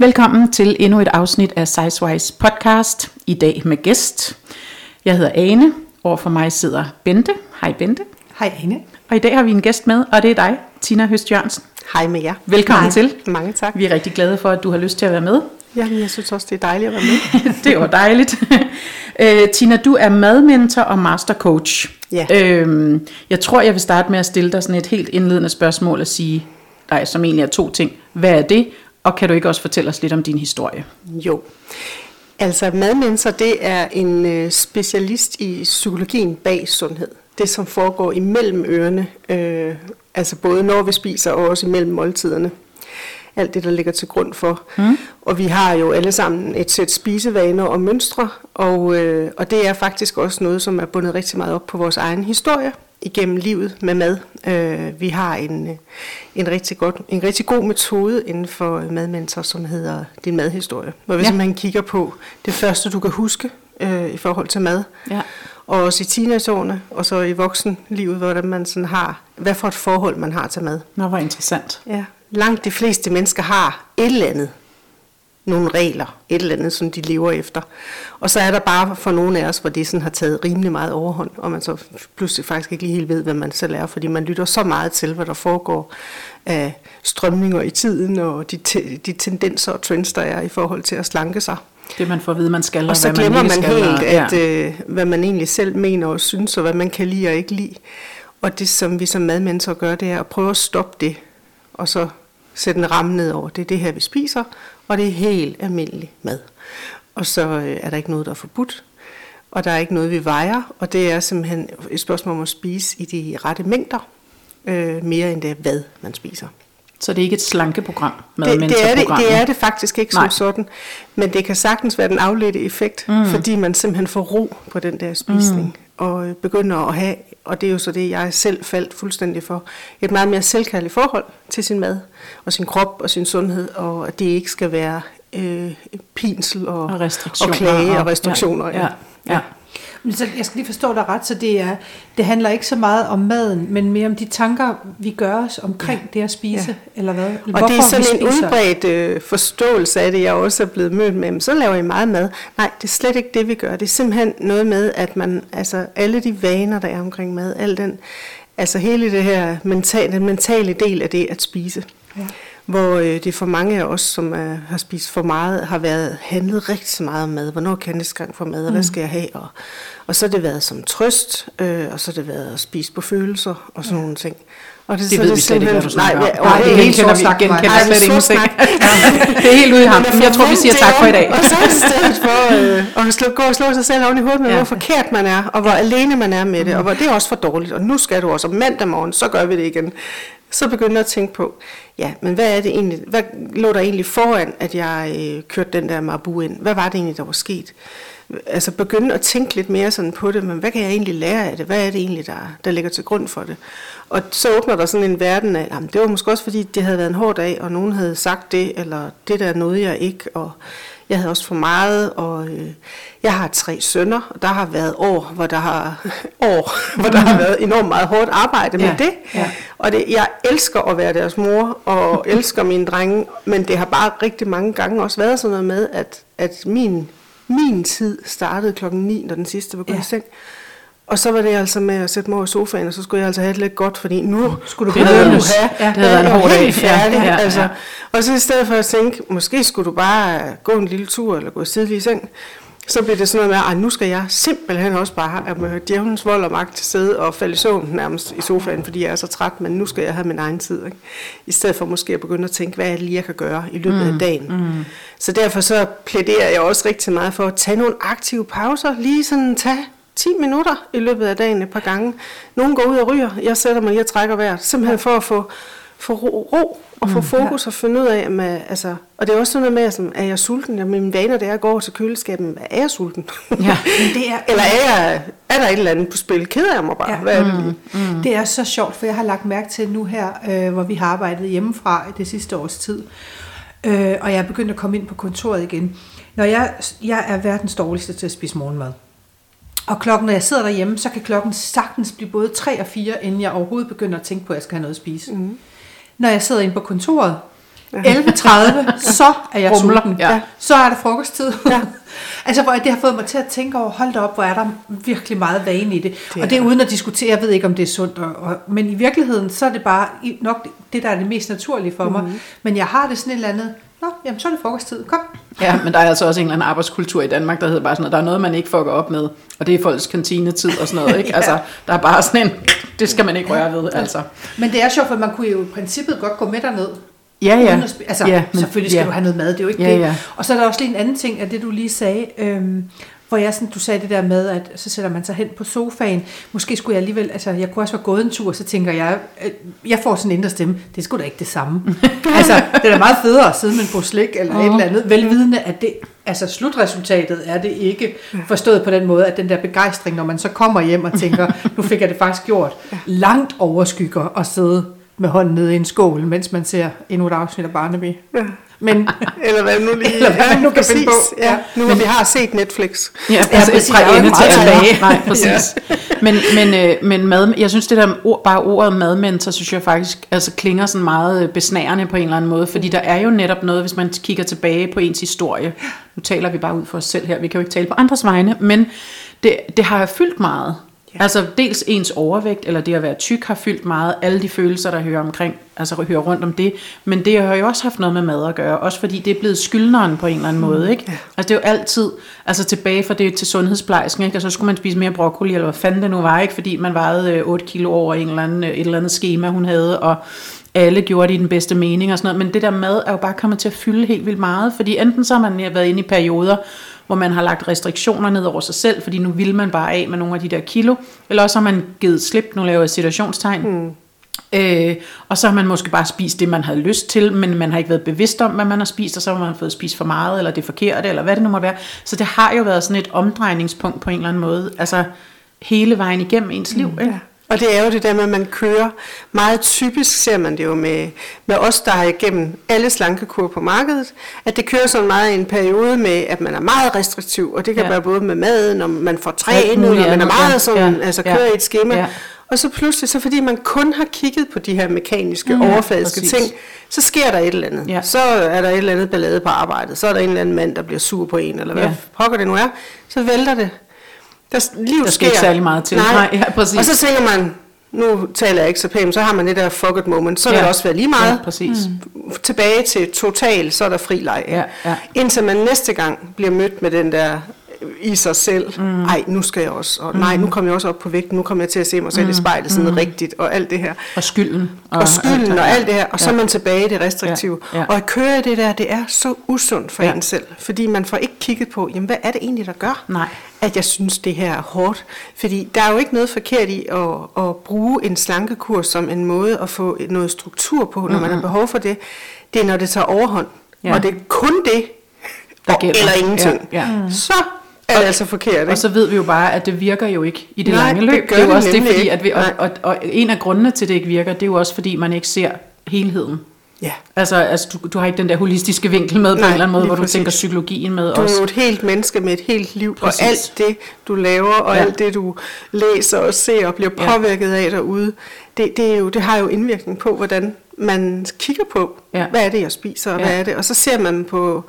Velkommen til endnu et afsnit af Sizewise podcast. I dag med gæst. Jeg hedder Ane. Overfor mig sidder Bente. Hej Bente. Hej Ane. Og i dag har vi en gæst med, og det er dig, Tina Høst Jørgensen. Hej med jer. Velkommen Hej. til. Mange tak. Vi er rigtig glade for, at du har lyst til at være med. Jamen, jeg synes også, det er dejligt at være med. det var dejligt. Øh, Tina, du er madmentor og mastercoach. Ja. Øhm, jeg tror, jeg vil starte med at stille dig sådan et helt indledende spørgsmål og sige, nej, som egentlig er to ting. Hvad er det, og kan du ikke også fortælle os lidt om din historie? Jo. Altså, madmentor, det er en øh, specialist i psykologien bag sundhed. Det, som foregår imellem ørerne, øh, altså både når vi spiser og også imellem måltiderne. Alt det, der ligger til grund for. Mm. Og vi har jo alle sammen et sæt spisevaner og mønstre, og, øh, og det er faktisk også noget, som er bundet rigtig meget op på vores egen historie igennem livet med mad. Øh, vi har en, øh, en, rigtig godt, en rigtig god metode inden for madmentor, som hedder Din Madhistorie, hvor vi Ja. ja. simpelthen kigger på det første, du kan huske øh, i forhold til mad. Ja. Og også i teenageårene, og så i voksenlivet, hvordan man sådan har, hvad for et forhold man har til mad. Nå, hvor interessant. Ja. Langt de fleste mennesker har et eller andet, nogle regler, et eller andet, som de lever efter. Og så er der bare for nogle af os, hvor det sådan har taget rimelig meget overhånd, og man så pludselig faktisk ikke lige helt ved, hvad man selv er, fordi man lytter så meget til, hvad der foregår af strømninger i tiden, og de, te- de tendenser og trends, der er i forhold til at slanke sig. Det man får at vide, man skal, Og så hvad glemmer man, man, helt, og- ja. at, øh, hvad man egentlig selv mener og synes, og hvad man kan lide og ikke lide. Og det, som vi som madmennesker gør, det er at prøve at stoppe det, og så sætte en ramme ned over. Det er det her, vi spiser, og det er helt almindelig mad. Og så øh, er der ikke noget, der er forbudt, og der er ikke noget, vi vejer, og det er simpelthen et spørgsmål om at spise i de rette mængder, øh, mere end det hvad man spiser. Så det er ikke et slankeprogram, Det, det, er det, det er det faktisk ikke Nej. som sådan, men det kan sagtens være den afledte effekt, mm. fordi man simpelthen får ro på den der spisning, mm. og øh, begynder at have, og det er jo så det, jeg selv faldt fuldstændig for, et meget mere selvkærligt forhold til sin mad, og sin krop og sin sundhed, og at det ikke skal være øh, pinsel og, Og og klage og og- restriktioner. ja, ja, ja. Men så jeg skal lige forstå dig ret, så det, er, det handler ikke så meget om maden, men mere om de tanker, vi gør os omkring ja. det at spise, Ja. eller hvad? Og Hvorfor det er sådan en udbredt øh, forståelse af det, jeg også er blevet mødt med. Men så laver I meget mad. Nej, det er slet ikke det, vi gør. Det er simpelthen noget med, at man, altså alle de vaner, der er omkring mad, al den, altså hele det her mentale, den mentale del af det at spise. Ja. Hvor øh, det for mange af os, som øh, har spist for meget, har været handlet rigtig meget om mad. Hvornår kan jeg næste gang få mad, og hvad skal jeg have? Og, og så har det været som trøst, øh, og så har det været at spise på følelser og sådan ja. nogle ting. Og Det så er ved vi slet ikke, hvad du snakker om. Nej, Nej, det er det helt genkender vi, genkender Ej, det er slet ingenting. det er helt ude i ham. Jeg tror, vi siger tak for i dag. Og så i stedet for øh, at slå, gå og slå sig selv oven i hovedet med, Ja. ja. hvor forkert man er, og hvor alene man er med det, og hvor det er også for dårligt, og nu skal du også, og mandag morgen, så gør vi det igen. Så begynder jeg at tænke på, ja, men hvad er det egentlig, hvad lå der egentlig foran, at jeg øh, kørte den der Marbu ind? Hvad var det egentlig, der var sket? Altså begynde at tænke lidt mere sådan på det, men hvad kan jeg egentlig lære af det? Hvad er det egentlig, der, der ligger til grund for det? Og så åbner der sådan en verden af, jamen, det var måske også fordi, det havde været en hård dag, og nogen havde sagt det, eller det der nåede jeg ikke, og jeg havde også for meget, og øh, jeg har tre sønner, og der har været år, hvor der har, år, hvor der har været enormt meget hårdt arbejde med Ja, det. ja. Og det, jeg elsker at være deres mor, og elsker mine drenge, men det har bare rigtig mange gange også været sådan noget med, at, at min, min tid startede klokken 9, når den sidste var gået Ja. i seng. Og så var det altså med at sætte mig over i sofaen, og så skulle jeg altså have det lidt godt, fordi nu skulle du bedømmes. have, Ja, det havde været en jeg hård dag. færdig. Ja, ja, ja. altså. Og så i stedet for at tænke, måske skulle du bare gå en lille tur, eller gå tidlig i seng, så blev det sådan noget med, at nu skal jeg simpelthen også bare have med djævelens vold og magt til sidde og falde i søvn nærmest i sofaen, fordi jeg er så træt, men nu skal jeg have min egen tid. Ikke? I stedet for måske at begynde at tænke, hvad er det lige, jeg kan gøre i løbet Mm, af dagen. Mm. Så derfor så plæderer jeg også rigtig meget for at tage nogle aktive pauser, lige sådan tage 10 minutter i løbet af dagen et par gange. Nogle går ud og ryger, jeg sætter mig lige og trækker vejret, simpelthen for at få, få ro, ro og få fokus og finde ud af, med, altså, og det er også sådan noget med, altså, er jeg sulten? Jamen, mine vaner, det er at gå over til køleskabet, er jeg sulten? Ja. Det er, Eller er, jeg, er der et eller andet på spil? Keder jeg mig bare? Ja. Hvad er det lige? Mm. Det er så sjovt, for jeg har lagt mærke til nu her, øh, hvor vi har arbejdet hjemmefra i det sidste års tid, øh, og jeg er begyndt at komme ind på kontoret igen. Når jeg, jeg er verdens dårligste til at spise morgenmad. Og klokken, når jeg sidder derhjemme, så kan klokken sagtens blive både 3 og 4, inden jeg overhovedet begynder at tænke på, at jeg skal have noget at spise. Mm. Når jeg sidder inde på kontoret, 11.30, så er jeg Rumler, sulten. ja. Så er det frokosttid. Ja. altså, hvor det har fået mig til at tænke over, hold da op, hvor er der virkelig meget vane i det. det og det er uden at diskutere, jeg ved ikke, om det er sundt. Og, og, men i virkeligheden, så er det bare nok det, der er det mest naturlige for mig. Men jeg har det sådan et eller andet, nå, jamen så er det frokosttid, kom. Ja, men der er altså også en eller anden arbejdskultur i Danmark, der hedder bare sådan, at der er noget, man ikke fucker op med, og det er folks kantinetid og sådan noget, ikke? Ja. Altså, der er bare sådan en, det skal man ikke røre ved, altså. Men det er sjovt, for man kunne jo i princippet godt gå med derned. Ja, ja. At altså, ja, men- selvfølgelig skal ja. du have noget mad, det er jo ikke Ja, det. ja. Og så er der også lige en anden ting af det, du lige sagde, øhm, hvor jeg sådan, du sagde det der med, at så sætter man sig hen på sofaen. Måske skulle jeg alligevel, altså jeg kunne også være gået en tur, så tænker jeg, øh, jeg får sådan en indre stemme, det er sgu da ikke det samme. altså, det er da meget federe at sidde med en pose slik eller et eller andet, velvidende, at det, altså slutresultatet er det ikke forstået på den måde, at den der begejstring, når man så kommer hjem og tænker, nu fik jeg det faktisk gjort, langt overskygger at sidde med hånden nede i en skål, mens man ser endnu et afsnit af Barnaby. Ja. Men Eller hvad nu lige Eller hvad nu kan finde på. Ja, Ja. nu hvor vi har set Netflix. Ja, Ja, altså, præcis. fra er ende til tilbage. Nej, præcis. Men, men, øh, men mad, jeg synes, det der ord, bare ordet madmentor, synes jeg faktisk altså, klinger sådan meget øh, besnærende på en eller anden måde, fordi der er jo netop noget, hvis man kigger tilbage på ens historie. Nu taler vi bare ud for os selv her, vi kan jo ikke tale på andres vegne, men det, det har fyldt meget. Ja. Altså dels ens overvægt, eller det at være tyk, har fyldt meget. Alle de følelser, der hører omkring, altså hører rundt om det. Men det har jo også haft noget med mad at gøre. Også fordi det er blevet skyldneren på en eller anden måde. Ikke? Ja. Altså det er jo altid, altså tilbage fra det til sundhedsplejersken, ikke? og så skulle man spise mere broccoli, eller hvad fanden det nu var, ikke? fordi man vejede øh, 8 kilo over en eller anden, øh, et eller andet schema, hun havde, og alle gjorde det i den bedste mening og sådan noget. Men det der mad er jo bare kommet til at fylde helt vildt meget, fordi enten så har man været inde i perioder, hvor man har lagt restriktioner ned over sig selv, fordi nu vil man bare af med nogle af de der kilo, eller også har man givet slip, nu laver jeg situationstegn, mm. øh, og så har man måske bare spist det, man havde lyst til, men man har ikke været bevidst om, hvad man har spist, og så har man fået spist for meget, eller det forkerte, eller hvad det nu må være. Så det har jo været sådan et omdrejningspunkt på en eller anden måde, altså hele vejen igennem ens liv. Ikke? Ja. Og det er jo det der med, at man kører, meget typisk ser man det jo med, med os, der har igennem alle slankekur på markedet, at det kører sådan meget i en periode med, at man er meget restriktiv, og det kan Ja. ja. være både med maden, og man får trænet, og muligt man er meget ja. sådan, Ja. altså Ja. kører i et schema. Ja. Og så pludselig, så fordi man kun har kigget på de her mekaniske, Mm, ja, overfladiske præcis. ting, så sker der et eller andet. Ja. Så er der et eller andet ballade på arbejdet, så er der en eller anden mand, der bliver sur på en, eller hvad Ja. ja. pokker det nu er, så vælter det. Der, livet Der skal sker. ikke særlig meget til. Nej, ja, præcis. Og så tænker man, nu taler jeg ikke så pænt, så har man det der fuck it moment, så ja. Vil det også være lige meget. Ja, præcis. Mm. Tilbage til total, så er der fri leg. Ja, ja. Indtil man næste gang bliver mødt med den der i sig selv. Mm. Ej, nu skal jeg også. Og nej, nu kommer jeg også op på vægten. Nu kommer jeg til at se mig selv mm. i spejlet sådan mm. rigtigt. Og alt det her. Og skylden. Og, og skylden ja. og alt det her. Og så er man tilbage i det restriktive. Ja, ja. Og at køre det der, det er så usundt for Ja. ja. en selv. Fordi man får ikke kigget på, jamen hvad er det egentlig, der gør? Nej. at jeg synes, det her er hårdt. Fordi der er jo ikke noget forkert i at, at bruge en slankekur som en måde at få noget struktur på, når mm-hmm. man har behov for det. Det er, når det tager overhånd. Ja. Ja. Og det er kun det, Der gælder. eller ingenting. Ja, ja. Så er det altså forkert. Ikke? Og så ved vi jo bare, at det virker jo ikke i det Nej, lange det løb. gør det er jo det også det, fordi at vi, og, og, og, en af grundene til, at det ikke virker, det er jo også, fordi man ikke ser helheden. ja. Altså, altså du, du har ikke den der holistiske vinkel med på Nej, en eller anden måde, hvor du præcis. tænker psykologien med Du er også. jo et helt menneske med et helt liv, Præcis. og alt det, du laver, og Ja. ja. alt det, du læser og ser og bliver Ja. påvirket af derude, det, det, er jo, det har jo indvirkning på, hvordan man kigger på, Ja. hvad er det, jeg spiser, og Ja. hvad er det, og så ser man på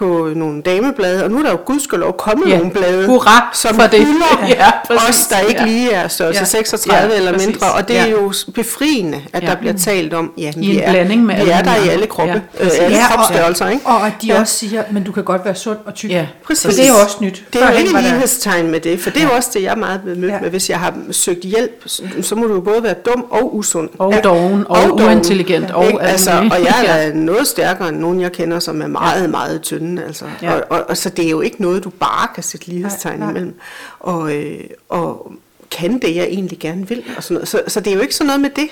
på nogle dameblade, og nu er der jo gudskelov kommet Ja. nogle blade, Hurra som for det. Ja, præcis. os, der ikke Ja. lige er størrelse Ja. 36 Ja, eller præcis. mindre, og det er Ja. jo befriende, at Ja. der bliver talt om, ja, I vi en er, blanding med vi er der i alle kroppe, Ja, øh, alle Ja, og- kropsstørrelser, ikke? Og at de Ja. også siger, men du kan godt være sund og tyk. Ja, Præcis. For det er jo også nyt. Det er jo Førhen ikke lighedstegn med det, for det er jo også det, jeg er meget blevet mødt Ja. med. Hvis jeg har søgt hjælp, så- så må du jo både være dum og usund. Og doven, og uintelligent, og altså. Og jeg er noget stærkere end nogen, jeg kender, som er meget, meget tynde. Altså. Ja. Og, og, og, så det er jo ikke noget, du bare kan sætte lighedstegn imellem. Og, øh, og kan det, jeg egentlig gerne vil. Og sådan noget. Så, så det er jo ikke sådan noget med det,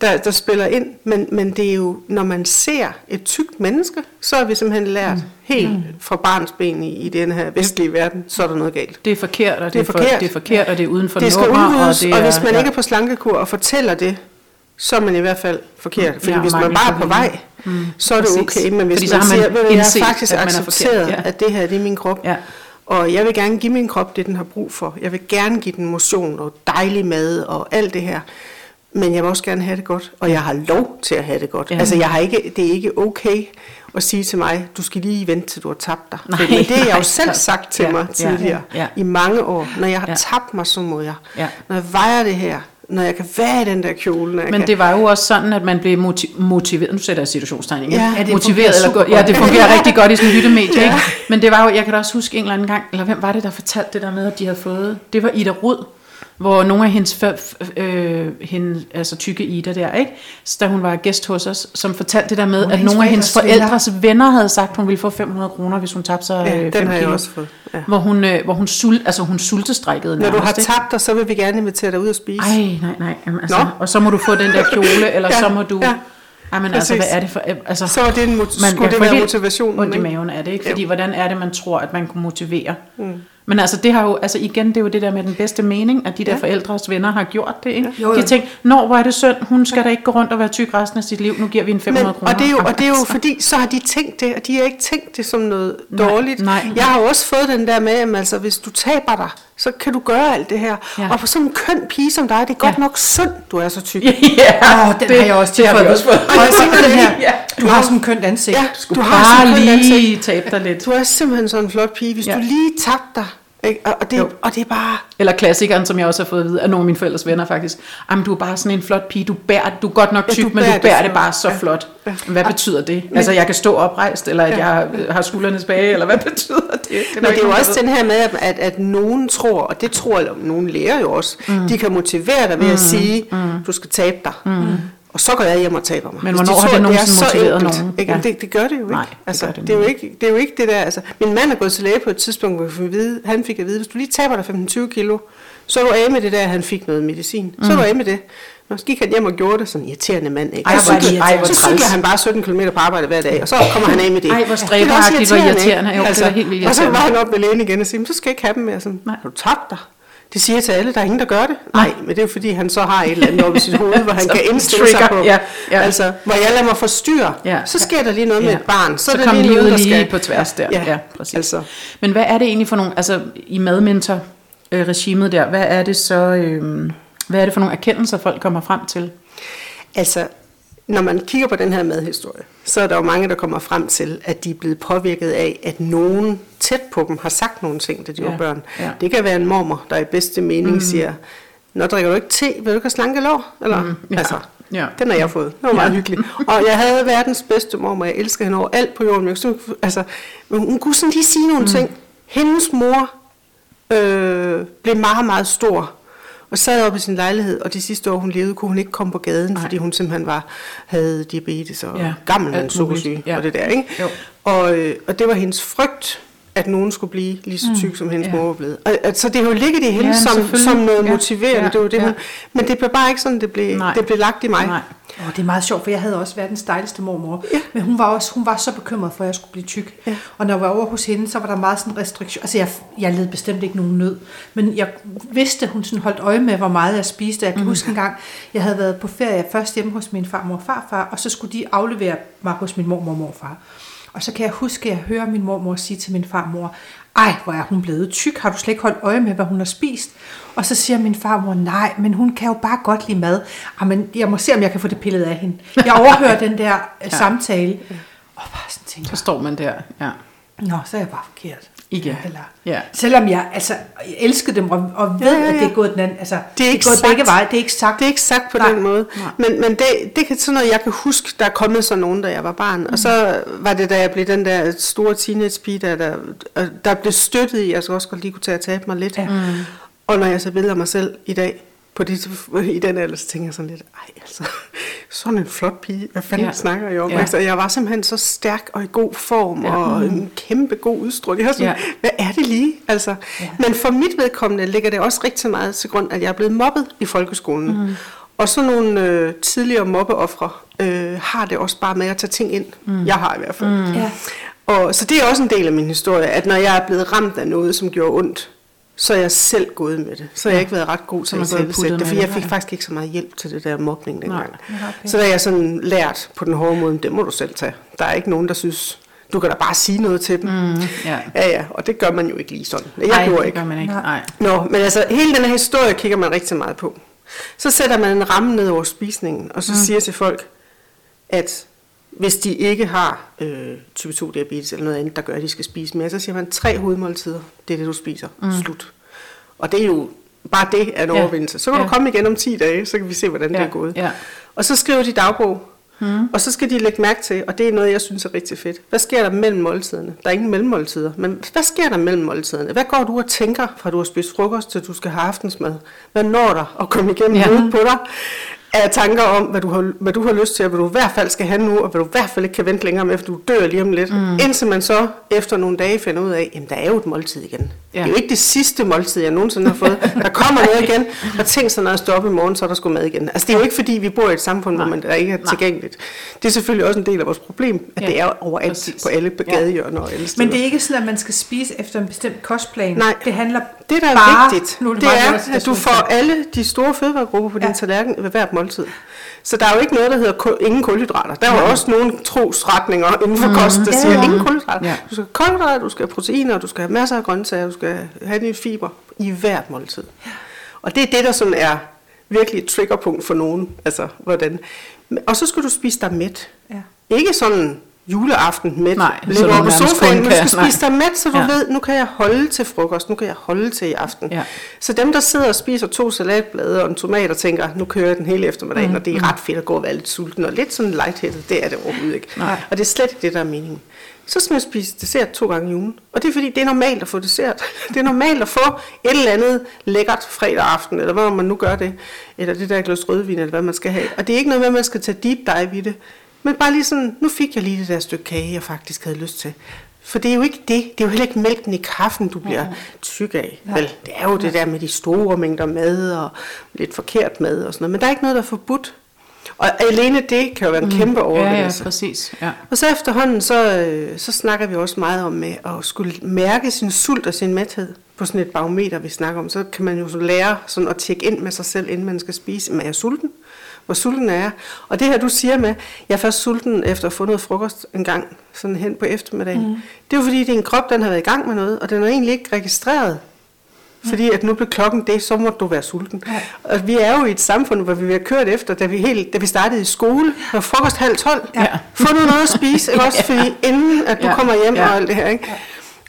der, der spiller ind. Men, men det er jo, når man ser et tykt menneske, så har vi simpelthen lært mm. helt fra barnsben i, i den her vestlige verden, så er der noget galt. Det er forkert, og det, er, for, forkert. det er forkert, og det er uden for det skal nummer, udryddes, og, og, det er, hvis man ja. ikke er på slankekur og fortæller det, så er man i hvert fald forkert. Fordi Ja, hvis man bare på er på vej, Mm, så er det præcis. okay. Men hvis Fordi man, man siger, at jeg har faktisk at er accepteret, forkert, ja. at det her det er min krop, Ja. og jeg vil gerne give min krop det, den har brug for. Jeg vil gerne give den motion og dejlig mad og alt det her. men jeg vil også gerne have det godt, og jeg har lov til at have det godt. Ja. Ja. Altså, jeg har ikke, det er ikke okay at sige til mig, du skal lige vente til du har tabt dig. Nej, Men det har jeg jo selv sagt til Ja, mig ja, tidligere, ja. i mange år. Når jeg har Ja. tabt mig, så må jeg. Ja. Når jeg vejer det her, når jeg kan være i den der kjole, når jeg Men kan... det var jo også sådan, at man blev motiv- motiveret. Nu sætter jeg situationstegning. Ja, ja, det motiveret eller godt. Ja, det fungerer rigtig godt i sådan en lyttemedie. Ikke? Men det var jo, jeg kan da også huske en eller anden gang, eller hvem var det, der fortalte det der med, at de havde fået, det var Ida Rud, hvor nogle af hendes, øh, hende, altså tykke Ida der, ikke? Så da hun var gæst hos os, som fortalte det der med, af at nogle af hendes forældres venner. venner havde sagt, at hun ville få 500 kroner, hvis hun tabte sig Ja, øh, den 5 har jeg kilo. også fået. Ja. Hvor hun, øh, hvor hun, sul, altså hun sultestrækkede Når du har tabt dig, så vil vi gerne invitere dig ud og spise. Ej, nej, nej. Jamen, altså, Nå. og så må du få den der kjole, eller Ja, så må du... ja. Ej, men altså, hvad er det for... Altså, Så er det en mot- skulle det være motivationen, Ondt i maven er det, ikke? Jo. Fordi hvordan er det, man tror, at man kunne motivere? Mm. Men altså, det har jo, altså igen, det er jo det der med den bedste mening, at de der Ja. forældres venner har gjort det, ikke? Jo, De jo. har tænkt, når hvor er det synd, hun skal da ikke gå rundt og være tyk resten af sit liv, nu giver vi en 500 Men, kroner. og, det er jo, og det er jo Altså. fordi, så har de tænkt det, og de har ikke tænkt det som noget Nej, dårligt. nej. Jeg har jo også fået den der med, at altså, hvis du taber dig, så kan du gøre alt det her. Ja. Og for sådan en køn pige som dig, det er godt Ja. nok synd, du er så tyk. ja, Åh, den har jeg også det tilføjet. også fået. Og jeg den her, du har sådan en kønt ansigt. Ja, Du du har bare køn ansigt. lige tabt dig lidt. Du er simpelthen sådan en flot pige, hvis ja. du lige tabte dig. Ikke? Og, og, det, Jo. og det er bare... Eller klassikeren, som jeg også har fået at vide af nogle af mine forældres venner faktisk. Jamen, du er bare sådan en flot pige. Du, bærer, du er godt nok Ja, tyk, du men du bærer det bærer det bare så Ja. flot. Ja. Hvad betyder det? Altså, jeg kan stå oprejst, eller at Ja. jeg har skuldrene tilbage, eller hvad betyder det? det Men det er jo også den her med, at, at, at nogen tror, og det tror eller nogen lærer jo også, mm. de kan motivere dig ved at sige, mm. du skal tabe dig. Mm. Og så går jeg hjem og taber mig. Men de hvornår har tror, det er nogensinde så motiveret enkelt, nogen? Ikke? Ja. Det, det gør det jo ikke. Nej, det altså, det det, er jo ikke, det er jo ikke det der. Altså, min mand er gået til læge på et tidspunkt, hvor at vide, han fik at vide, hvis du lige taber dig 15-20 kilo, så er du af med det der, at han fik noget medicin. Så er du af med det. Nå, så gik han hjem og gjorde det, sådan en irriterende mand. Ikke? Ej, så hvor det cykler, irriterende. Ej, hvor så cykler han bare 17 km på arbejde hver dag, og så kommer han af med det. Ej, hvor Det er stræberagtigt, hvor irriterende. ikke? Jo, det er helt vildt Og så irriterende. var han op ved lægen igen og siger, "Men så skal jeg ikke have dem mere. Sådan, Nej. har du tabt dig? Det siger jeg til alle, der er ingen, der gør det. Nej, men det er jo fordi, han så har et eller andet oppe i sit hoved, hvor han kan indstille sig trigger. på. Ja, ja. Altså, hvor jeg lader mig forstyrre. Ja. Så sker der lige noget med Ja. et barn. Så, Så er der kom lige noget, der lige skal... på tværs der. Ja, Ja, præcis. altså. Men hvad er det egentlig for nogle, altså i madmentor-regimet der, hvad er det så, øh, hvad er det for nogle erkendelser, folk kommer frem til? Altså, når man kigger på den her madhistorie, så er der jo mange, der kommer frem til, at de er blevet påvirket af, at nogen tæt på dem har sagt nogle ting, da de Ja, var børn. ja. Det kan være en mormor, der i bedste mening mm. siger, Nå, drikker du ikke te? Vil du ikke have slanke lår? Eller, mm, ja, altså, ja. den har jeg fået. Det var meget hyggeligt. Og jeg havde verdens bedste mormor. Jeg elsker hende over alt på jorden. Jeg, sådan- altså, men hun kunne sådan lige sige nogle mm. ting. Hendes mor øh, blev meget, meget stor og sad oppe i sin lejlighed, og de sidste år, hun levede, kunne hun ikke komme på gaden, Nej. fordi hun simpelthen var, havde diabetes og Ja, gammel sukkersyge. Ja. og det der, ikke? Jo. Og, øh, og det var hendes frygt, at nogen skulle blive lige så tyk, mm, som hendes ja. mor var blevet. Og, altså, det har jo ligget i hende Ja, som, som noget Ja, motiverende, ja, det var det, ja. hun, men det blev bare ikke sådan, det blev, Nej. det blev lagt i mig. Nej. Oh, det er meget sjovt, for jeg havde også verdens dejligste mormor. Ja. Men hun var også hun var så bekymret for, at jeg skulle blive tyk. Ja. Og når jeg var over hos hende, så var der meget sådan restriktion. Altså, jeg, jeg led bestemt ikke nogen nød. Men jeg vidste, at hun sådan holdt øje med, hvor meget jeg spiste. Jeg kan mm. huske en gang, jeg havde været på ferie først hjemme hos min farmor og farfar, og så skulle de aflevere mig hos min mormor og morfar. Og så kan jeg huske, at jeg hører min mormor sige til min farmor, ej, hvor er hun blevet tyk, har du slet ikke holdt øje med, hvad hun har spist? Og så siger min farmor, nej, men hun kan jo bare godt lide mad. Jamen, jeg må se, om jeg kan få det pillet af hende. Jeg overhører den der ja. samtale, og bare sådan tænker, Så står man der, ja. nå, så er jeg bare forkert. Igen. Eller, Ja. Selvom jeg, altså, jeg elskede dem, og, og ved, Ja, ja, at det ja. er gået den anden, altså, Det er ikke gået sagt. begge veje, det er ikke sagt. Det er ikke sagt på Nej. den måde. Nej. Men, men det, det kan sådan noget, jeg kan huske, der er kommet sådan nogen, da jeg var barn. Mm. Og så var det, da jeg blev den der store teenage-pige, der, der, der blev støttet i, at jeg så også godt lige kunne tage og tabe mig lidt. Ja. Mm. Og når jeg så billeder mig selv i dag, på det, i den alder, så tænker jeg sådan lidt, ej altså, sådan en flot pige, hvad fanden Ja. snakker jeg om? Ja. Altså, jeg var simpelthen så stærk og i god form, Ja. og en kæmpe god udstråling. Jeg var sådan, Ja. hvad er det lige? Altså, Ja. ja. Men for mit vedkommende ligger det også rigtig meget til grund, at jeg er blevet mobbet i folkeskolen. Mm. Og så nogle øh, tidligere mobbeoffre øh, har det også bare med at tage ting ind. Mm. Jeg har i hvert fald. Mm. Ja. Og, så det er også en del af min historie, at når jeg er blevet ramt af noget, som gjorde ondt, så er jeg selv gået med det. Så har jeg ikke været ret god til at selv puttet det, for jeg fik faktisk ikke så meget hjælp til det der mobning dengang. Nej. Ja, okay. Så da jeg sådan lært på den hårde måde, det må du selv tage. Der er ikke nogen, der synes, du kan da bare sige noget til dem. Mm. ja. Ja, ja, og det gør man jo ikke lige sådan. Jeg Nej, gjorde det ikke. gør man ikke. Nej. Nej. Nå, men altså, hele den her historie kigger man rigtig meget på. Så sætter man en ramme ned over spisningen, og så mm. siger til folk, at hvis de ikke har øh, type 2 diabetes eller noget andet, der gør, at de skal spise mere, så siger man tre hovedmåltider, det er det, du spiser. Mm. Slut. Og det er jo bare det er en Ja. overvindelse. Så kan Ja. du komme igen om 10 dage, så kan vi se, hvordan Ja. det er gået. Ja. Og så skriver de dagbog, mm. og så skal de lægge mærke til, og det er noget, jeg synes er rigtig fedt. Hvad sker der mellem måltiderne? Der er ingen mellemmåltider, men hvad sker der mellem måltiderne? Hvad går du og tænker, fra du har spist frokost til du skal have aftensmad? Hvad når der at komme igennem Ja. på dig? Af tanker om, hvad du, har, hvad du har lyst til, og hvad du i hvert fald skal have nu, og hvad du i hvert fald ikke kan vente længere med, for du dør lige om lidt. Mm. Indtil man så efter nogle dage finder ud af, jamen der er jo et måltid igen. Ja. Det er jo ikke det sidste måltid, jeg nogensinde har fået. Der kommer noget igen, og tænk så, når jeg står op i morgen, så er der sgu mad igen. Altså det er jo ikke fordi, vi bor i et samfund, hvor man der ikke er Nej. tilgængeligt. Det er selvfølgelig også en del af vores problem, at Ja, ja. det er overalt præcis. på alle Ja. gadehjørner og alle steder. Men det er ikke sådan, at man skal spise efter en bestemt kostplan. Nej. Det handler Det, der er bare, vigtigt, nu det, det, er, at du får alle de store fødevaregrupper på din Ja. tallerken ved hvert måltid. Så der er jo ikke noget, der hedder ko- ingen kulhydrater. Der er jo også nogle trosretninger inden for kost, der Ja, siger ja. ingen kulhydrater. Ja. Du skal have kulhydrater, du skal have proteiner, du skal have masser af grøntsager, du skal have dine fiber i hvert måltid. Og det er det, der sådan er virkelig et triggerpunkt for nogen. Altså, hvordan. Og så skal du spise dig mæt. Ja. Ikke sådan juleaften mæt. Nej, du over på sofaen, men skal spise dig mæt, så du Ja. ja. ved, nu kan jeg holde til frokost, nu kan jeg holde til i aften. Ja. Så dem, der sidder og spiser to salatblade og en tomat og tænker, nu kører jeg den hele eftermiddagen, mm. og det er ret fedt at gå og være lidt sulten og lidt sådan lightheaded, det er det overhovedet ikke. Nej. Og det er slet ikke det, der er meningen. Så skal man spise dessert to gange i ugen. Og det er fordi, det er normalt at få dessert. Det er normalt at få et eller andet lækkert fredag aften, eller hvad man nu gør det. Eller det der glas rødvin, eller hvad man skal have. Og det er ikke noget med, at man skal tage deep dive i det. Men bare lige sådan, nu fik jeg lige det der stykke kage, jeg faktisk havde lyst til. For det er jo ikke det. Det er jo heller ikke mælken i kaffen, du bliver tyk af. Vel, det er jo det der med de store mængder mad og lidt forkert mad og sådan noget. Men der er ikke noget, der er forbudt. Og alene det kan jo være en kæmpe Ja, ja, overvindelse. præcis. Ja. Og så efterhånden, så, øh, så snakker vi også meget om med at skulle mærke sin sult og sin mæthed på sådan et barometer, vi snakker om. Så kan man jo så lære sådan at tjekke ind med sig selv, inden man skal spise. Men er jeg sulten? Hvor sulten er jeg? Og det her, du siger med, jeg er først sulten efter at få noget frokost en gang, sådan hen på eftermiddagen. Mm. Det er jo fordi, en krop, den har været i gang med noget, og den er egentlig ikke registreret. Fordi at nu blev klokken det, så må du være sulten. Ja. Og vi er jo i et samfund, hvor vi har kørt efter, da vi, helt, da vi startede i skole, var frokost halv tolv. Ja. Få nu noget at spise, ikke også? Fordi inden at du Ja. kommer hjem Ja. og alt det her, ikke?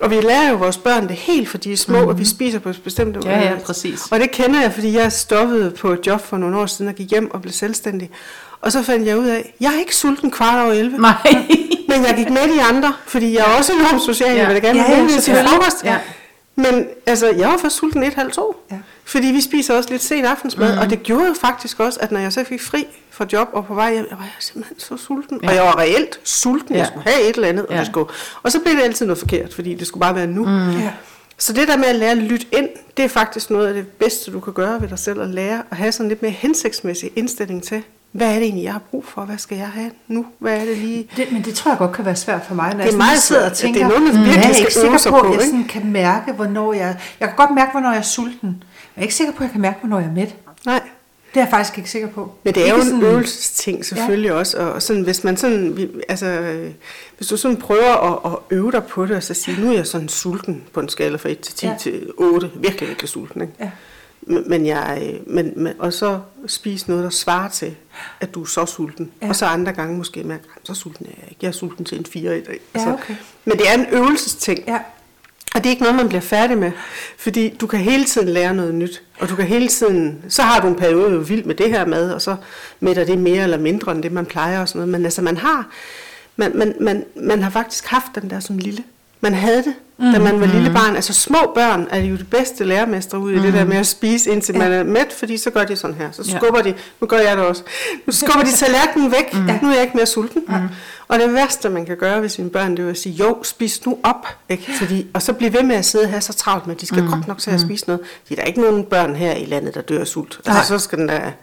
Og vi lærer jo vores børn det helt, fordi de er små, mm. og vi spiser på bestemte Ja, ja, måder. præcis. Og det kender jeg, fordi jeg stoppede på et job for nogle år siden og gik hjem og blev selvstændig. Og så fandt jeg ud af, jeg er ikke sulten kvart over 11. Nej. Men jeg gik med de andre, fordi jeg er også enormt social, Ja. jeg vil gerne Ja, have ja, ja, til frokost. Ja. Men altså, jeg var først sulten et halv to. Ja. Fordi vi spiser også lidt sent aftensmad, mm. og det gjorde jo faktisk også, at når jeg så fik fri fra job og på vej hjem, jeg var simpelthen så sulten. Ja. Og jeg var reelt sulten, ja. Jeg skulle have et eller andet, og, Ja. det skulle, og så blev det altid noget forkert, fordi det skulle bare være nu. Mm. Ja. Så det der med at lære at lytte ind, det er faktisk noget af det bedste, du kan gøre ved dig selv, at lære at have sådan lidt mere hensigtsmæssig indstilling til, hvad er det egentlig, jeg har brug for? Hvad skal jeg have nu? Hvad er det lige? Det, men det tror jeg godt kan være svært for mig, når Det er jeg meget sidder og svært. tænker, Det er noget, man "Mm, virkelig jeg er ikke sikker på, på, at jeg sådan kan mærke, hvornår jeg... Jeg kan godt mærke, hvornår jeg er sulten, men jeg er ikke sikker på, at jeg kan mærke, hvornår jeg er mæt. Nej. Det er jeg faktisk ikke sikker på. Men det er Ikke jo en sådan- øvelsesting selvfølgelig ja. også, og sådan, hvis man sådan, altså, hvis du sådan prøver at, at øve dig på det, og så sige, nu er jeg sådan sulten på en skala fra 1 til 10 Ja. ja. til 8, virkelig, virkelig sulten, ikke? Ja. Men, jeg, men, men, og så spise noget, der svarer til, at du er så sulten. Ja. Og så andre gange måske mærke, så sulten er jeg ikke. Jeg er sulten til en 4 i dag. Altså, Ja, okay. Men det er en øvelsesting. Ja. Og det er ikke noget, man bliver færdig med, fordi du kan hele tiden lære noget nyt, og du kan hele tiden, så har du en periode, hvor du er vild med det her mad, og så mætter det mere eller mindre end det, man plejer og sådan noget. Men altså, man har, man, man, man, man har faktisk haft den der som lille. Man havde det, mm, da man var lille barn. Altså små børn er jo det bedste lærermestre ud i mm. det der med at spise, indtil ja. man er mæt, fordi så gør de sådan her. Så Ja. skubber de, nu gør jeg det også, nu skubber de tallerkenen væk, mm. nu er jeg ikke mere sulten. Mm. Og det værste, man kan gøre ved sine børn, det er at sige, jo, spis nu op. Ikke? Fordi, og så blive ved med at sidde her så travlt med, at de skal mm. godt nok til at spise noget. Fordi der er ikke nogen børn her i landet, der dør af sult. Altså, så skal den da,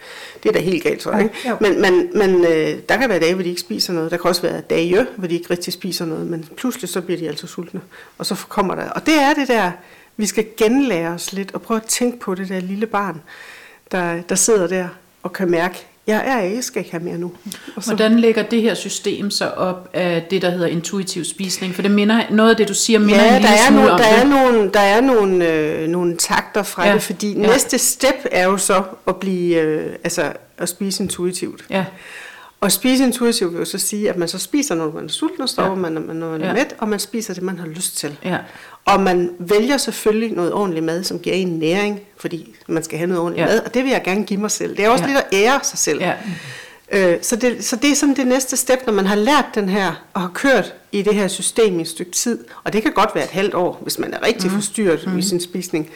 det er da helt galt, tror jeg. Ikke? Jo. Men, men, men øh, der kan være dage, hvor de ikke spiser noget. Der kan også være dage, hvor de ikke rigtig spiser noget. Men pludselig så bliver de altså sultne. Og så kommer der. Og det er det der, vi skal genlære os lidt og prøve at tænke på det der lille barn, der, der sidder der og kan mærke, jeg er jeg skal ikke have mere nu. Og så, Hvordan ligger det her system så op af det, der hedder intuitiv spisning? For det minder, noget af det, du siger, minder en ja, lille der er, smule nogle, om der, det. er nogle, der er nogle, øh, nogle takter fra Ja, det, fordi ja. næste step er jo så at blive, øh, altså at spise intuitivt. Ja, Og spise intuitivt vil jo så sige, at man så spiser, når man er sulten, og stopper Ja. man, når man er Ja. mæt, og man spiser det, man har lyst til. ja, Og man vælger selvfølgelig noget ordentligt mad, som giver en næring, fordi man skal have noget ordentligt Ja. mad, og det vil jeg gerne give mig selv. Det er også Ja. lidt at ære sig selv. ja, Øh, så, det, så det er sådan det næste step, når man har lært den her, og har kørt i det her system i et stykke tid. Og det kan godt være et halvt år, hvis man er rigtig mm. forstyrret mm. i sin spisning.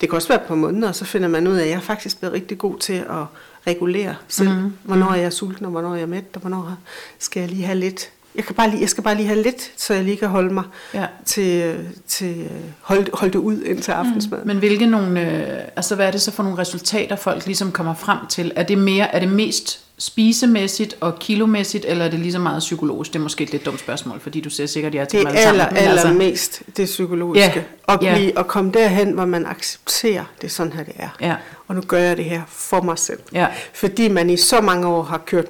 Det kan også være par måneder, og så finder man ud af, at jeg er faktisk blevet rigtig god til at regulere selv, mm. hvornår jeg er sulten, og hvornår jeg er mæt, og hvornår skal jeg lige have lidt. Jeg, kan bare lige, jeg skal bare lige have lidt, så jeg lige kan holde mig Ja. til, til holde, holde det ud indtil aftensmad. Mm. Men hvilke nogle, øh, altså hvad er det så for nogle resultater, folk ligesom kommer frem til? Er det, mere, er det mest spisemæssigt og kilomæssigt, eller er det lige så meget psykologisk? Det er måske et lidt dumt spørgsmål, fordi du ser sikkert ja til Det dem alle aller, sammen. men aller altså, mest det psykologiske. Ja, At, ja. blive, at komme derhen, hvor man accepterer, det er sådan her, det er. Ja. Og nu gør jeg det her for mig selv. Ja. Fordi man i så mange år har kørt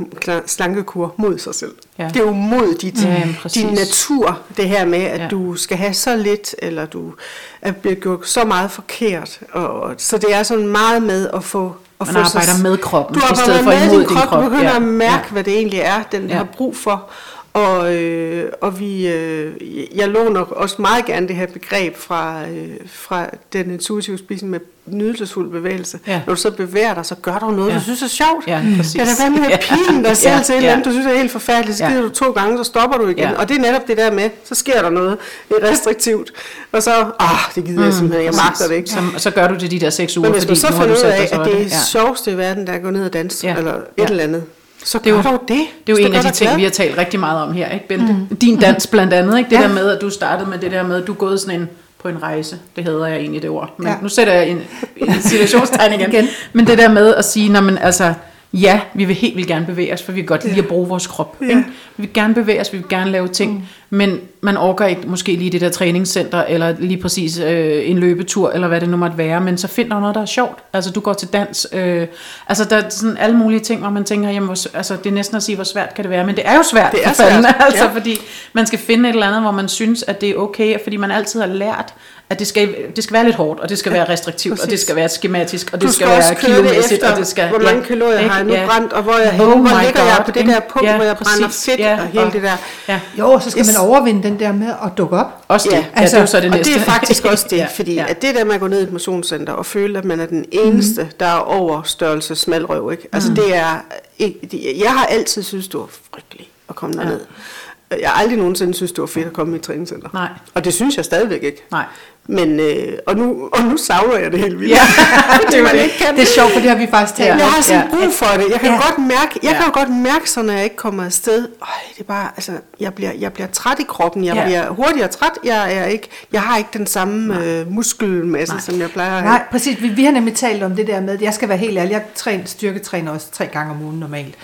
slankekur mod sig selv. Ja. Det er jo mod dit, præcis. din natur, det her med, at ja. du skal have så lidt, eller du er blevet gjort så meget forkert. Og, og, så det er sådan meget med at få... At Man arbejder med kroppen, du i stedet for med imod din din krop. krop. Du begynder Ja, at mærke, ja. hvad det egentlig er, den Ja. har brug for. Og, øh, og vi, øh, jeg låner også meget gerne det her begreb fra, øh, fra den intuitive spisning med nydelsesfuld bevægelse. Ja. Når du så bevæger dig, så gør du noget, Ja. ja. du synes er sjovt. Ja, præcis. Kan det være med Ja. at pine dig selv Ja, til et ja. eller andet, du synes er helt forfærdeligt, så Ja. gider du to gange, så stopper du igen. Ja. Og det er netop det der med, så sker der noget restriktivt, og så, ah, det gider jeg simpelthen, jeg magter det ikke. Så, så gør du det de der seks uger, Men hvis man så nu har finder du ud af, så at det er ja. sjoveste i verden, der er at gå ned og danse, Ja. ja. eller et Ja. eller andet, så Det er jo- dog det. Det er jo en af de ting, glad. vi har talt rigtig meget om her, ikke Bente? Mm. Din dans blandt andet, ikke? Det Ja. der med, at du startede med det der med, at du er gået sådan en på en rejse. Det hedder jeg egentlig det ord. Men. Ja. nu sætter jeg en, en situationstegn igen. Igen. Men det der med at sige, når man altså, ja, vi vil helt vildt gerne bevæge os, for vi kan godt lide at bruge vores krop. Ja. Ikke? Vi vil gerne bevæge os, vi vil gerne lave ting, mm. men man orker ikke måske lige det der træningscenter, eller lige præcis øh, en løbetur, eller hvad det nu måtte være, men så find dig noget, der er sjovt. Altså du går til dans, øh, altså der er sådan alle mulige ting, hvor man tænker, jamen, hvor, altså, det er næsten at sige, hvor svært kan det være, men det er jo svært Det er for fanden, svært, altså, ja. fordi man skal finde et eller andet, hvor man synes, at det er okay, fordi man altid har lært, at det skal, det skal være lidt hårdt, og det skal være restriktivt, og det præcis. skal være skematisk, og det Du skal, skal også være kilomæssigt, efter, og det skal... hvor mange kalorier har jeg nu brændt, og hvor jeg henne, Oh hvor ligger jeg God, på det ikke? der punkt, Ja, hvor jeg brænder præcis. fedt, Ja, og hele og- det der. Ja, Jo, og så skal Yes. man overvinde den der med at dukke op. også det. Ja, Ja, ja det er så det og næste. det er faktisk også det, Ja, ja, fordi ja. ja. at det der med at gå ned i et motionscenter og føle, at man er den eneste, mm. der er over størrelse smalrøv, ikke? Altså det er, ikke, jeg har altid synes det var frygteligt at komme Ja. derned. Jeg har aldrig nogensinde synes det var fedt at komme i et træningscenter. Nej. Og det synes jeg stadigvæk ikke. Nej. Men, øh, og, nu, og nu savner jeg det helt vildt. Ja, det er ikke kan. Det er sjovt, for det har vi faktisk talt Ja. Jeg har sådan brug for det. Jeg kan Ja. godt mærke, jeg Ja. kan jo godt mærke, så når jeg ikke kommer afsted, øj, det er bare, altså, jeg bliver, jeg bliver træt i kroppen. Jeg Ja. bliver hurtigere træt. Jeg er ikke, jeg har ikke den samme øh, muskelmasse, Nej. som jeg plejer at have. Nej, præcis. Vi, vi har nemlig talt om det der med, jeg skal være helt ærlig, jeg træner, styrketræner også tre gange om ugen normalt.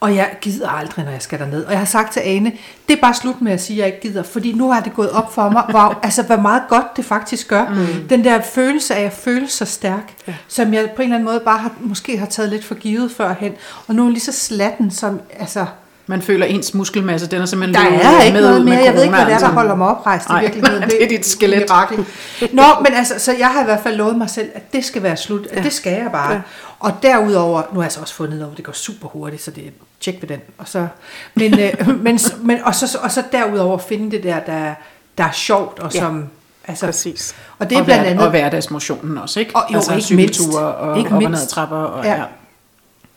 Og jeg gider aldrig, når jeg skal derned. Og jeg har sagt til Ane, det er bare slut med at sige, at jeg ikke gider. Fordi nu har det gået op for mig, hvor, altså, hvor meget godt det faktisk gør. Mm. Den der følelse af at føle sig stærk, ja. som jeg på en eller anden måde bare har, måske har taget lidt for givet førhen. Og nu er lige så slatten, som... Altså, Man føler ens muskelmasse, den er simpelthen der er ikke med noget ud med mere. Jeg ved ikke, hvad det er, der holder mig oprejst Nej, i virkeligheden. det er dit skelet. mirakel. Nå, men altså, så jeg har i hvert fald lovet mig selv, at det skal være slut. At det skal jeg bare. Ja. Og derudover, nu har jeg så også fundet at det går super hurtigt, så det er tjek ved den. Og så, men, øh, men, men, og, så, og så derudover finde det der, der, der er sjovt, og Ja, som... Altså, Præcis. Og det er og, blandt hver, andet... og hverdagsmotionen også, ikke? Og jo, altså ikke mindst. og Ikke op og mindst. ad trapper. Og, Ja. ja.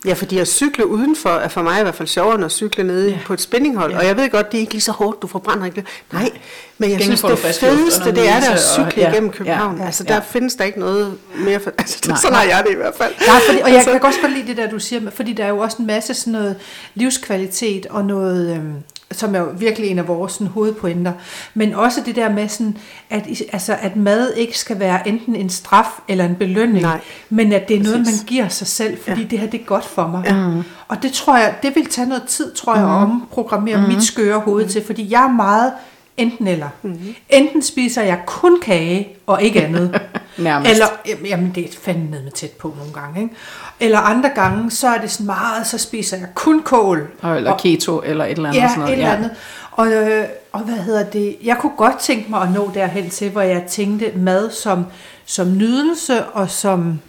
Ja, fordi at cykle udenfor er for mig i hvert fald sjovere, end at cykle nede Ja. ja. på et spinninghold. Ja. Ja. Og jeg ved godt, det er ikke lige så hårdt, du forbrænder ikke. Nej, men jeg Gengæld synes, det fedeste, det er der at nydelse, og- cykle ja, igennem ja, København. ja, altså, ja. der findes der ikke noget mere... For, altså, Nej. sådan har jeg det i hvert fald. Nej, fordi, og jeg Altså- kan også godt lide det der, du siger, fordi der er jo også en masse sådan noget livskvalitet og noget, øhm, som er jo virkelig en af vores sådan, hovedpointer, men også det der med sådan, at, altså, at mad ikke skal være enten en straf eller en belønning, Nej. men at det er noget, man giver sig selv, fordi ja. det her det er godt for mig. Ja. Og det tror jeg, det vil tage noget tid, tror jeg, at omprogrammere Mhm. mit skøre hoved til, fordi jeg er meget enten eller. Mhm. Enten spiser jeg kun kage og ikke andet, Nærmest. Eller, jamen det er fandme med tæt på nogle gange, ikke? Eller andre gange, så er det sådan meget, så spiser jeg kun kål. Og, eller keto, eller et eller andet. Ja, sådan noget. et eller andet. Og, øh, og hvad hedder det? Jeg kunne godt tænke mig at nå derhen til, hvor jeg tænkte mad som, som nydelse og som,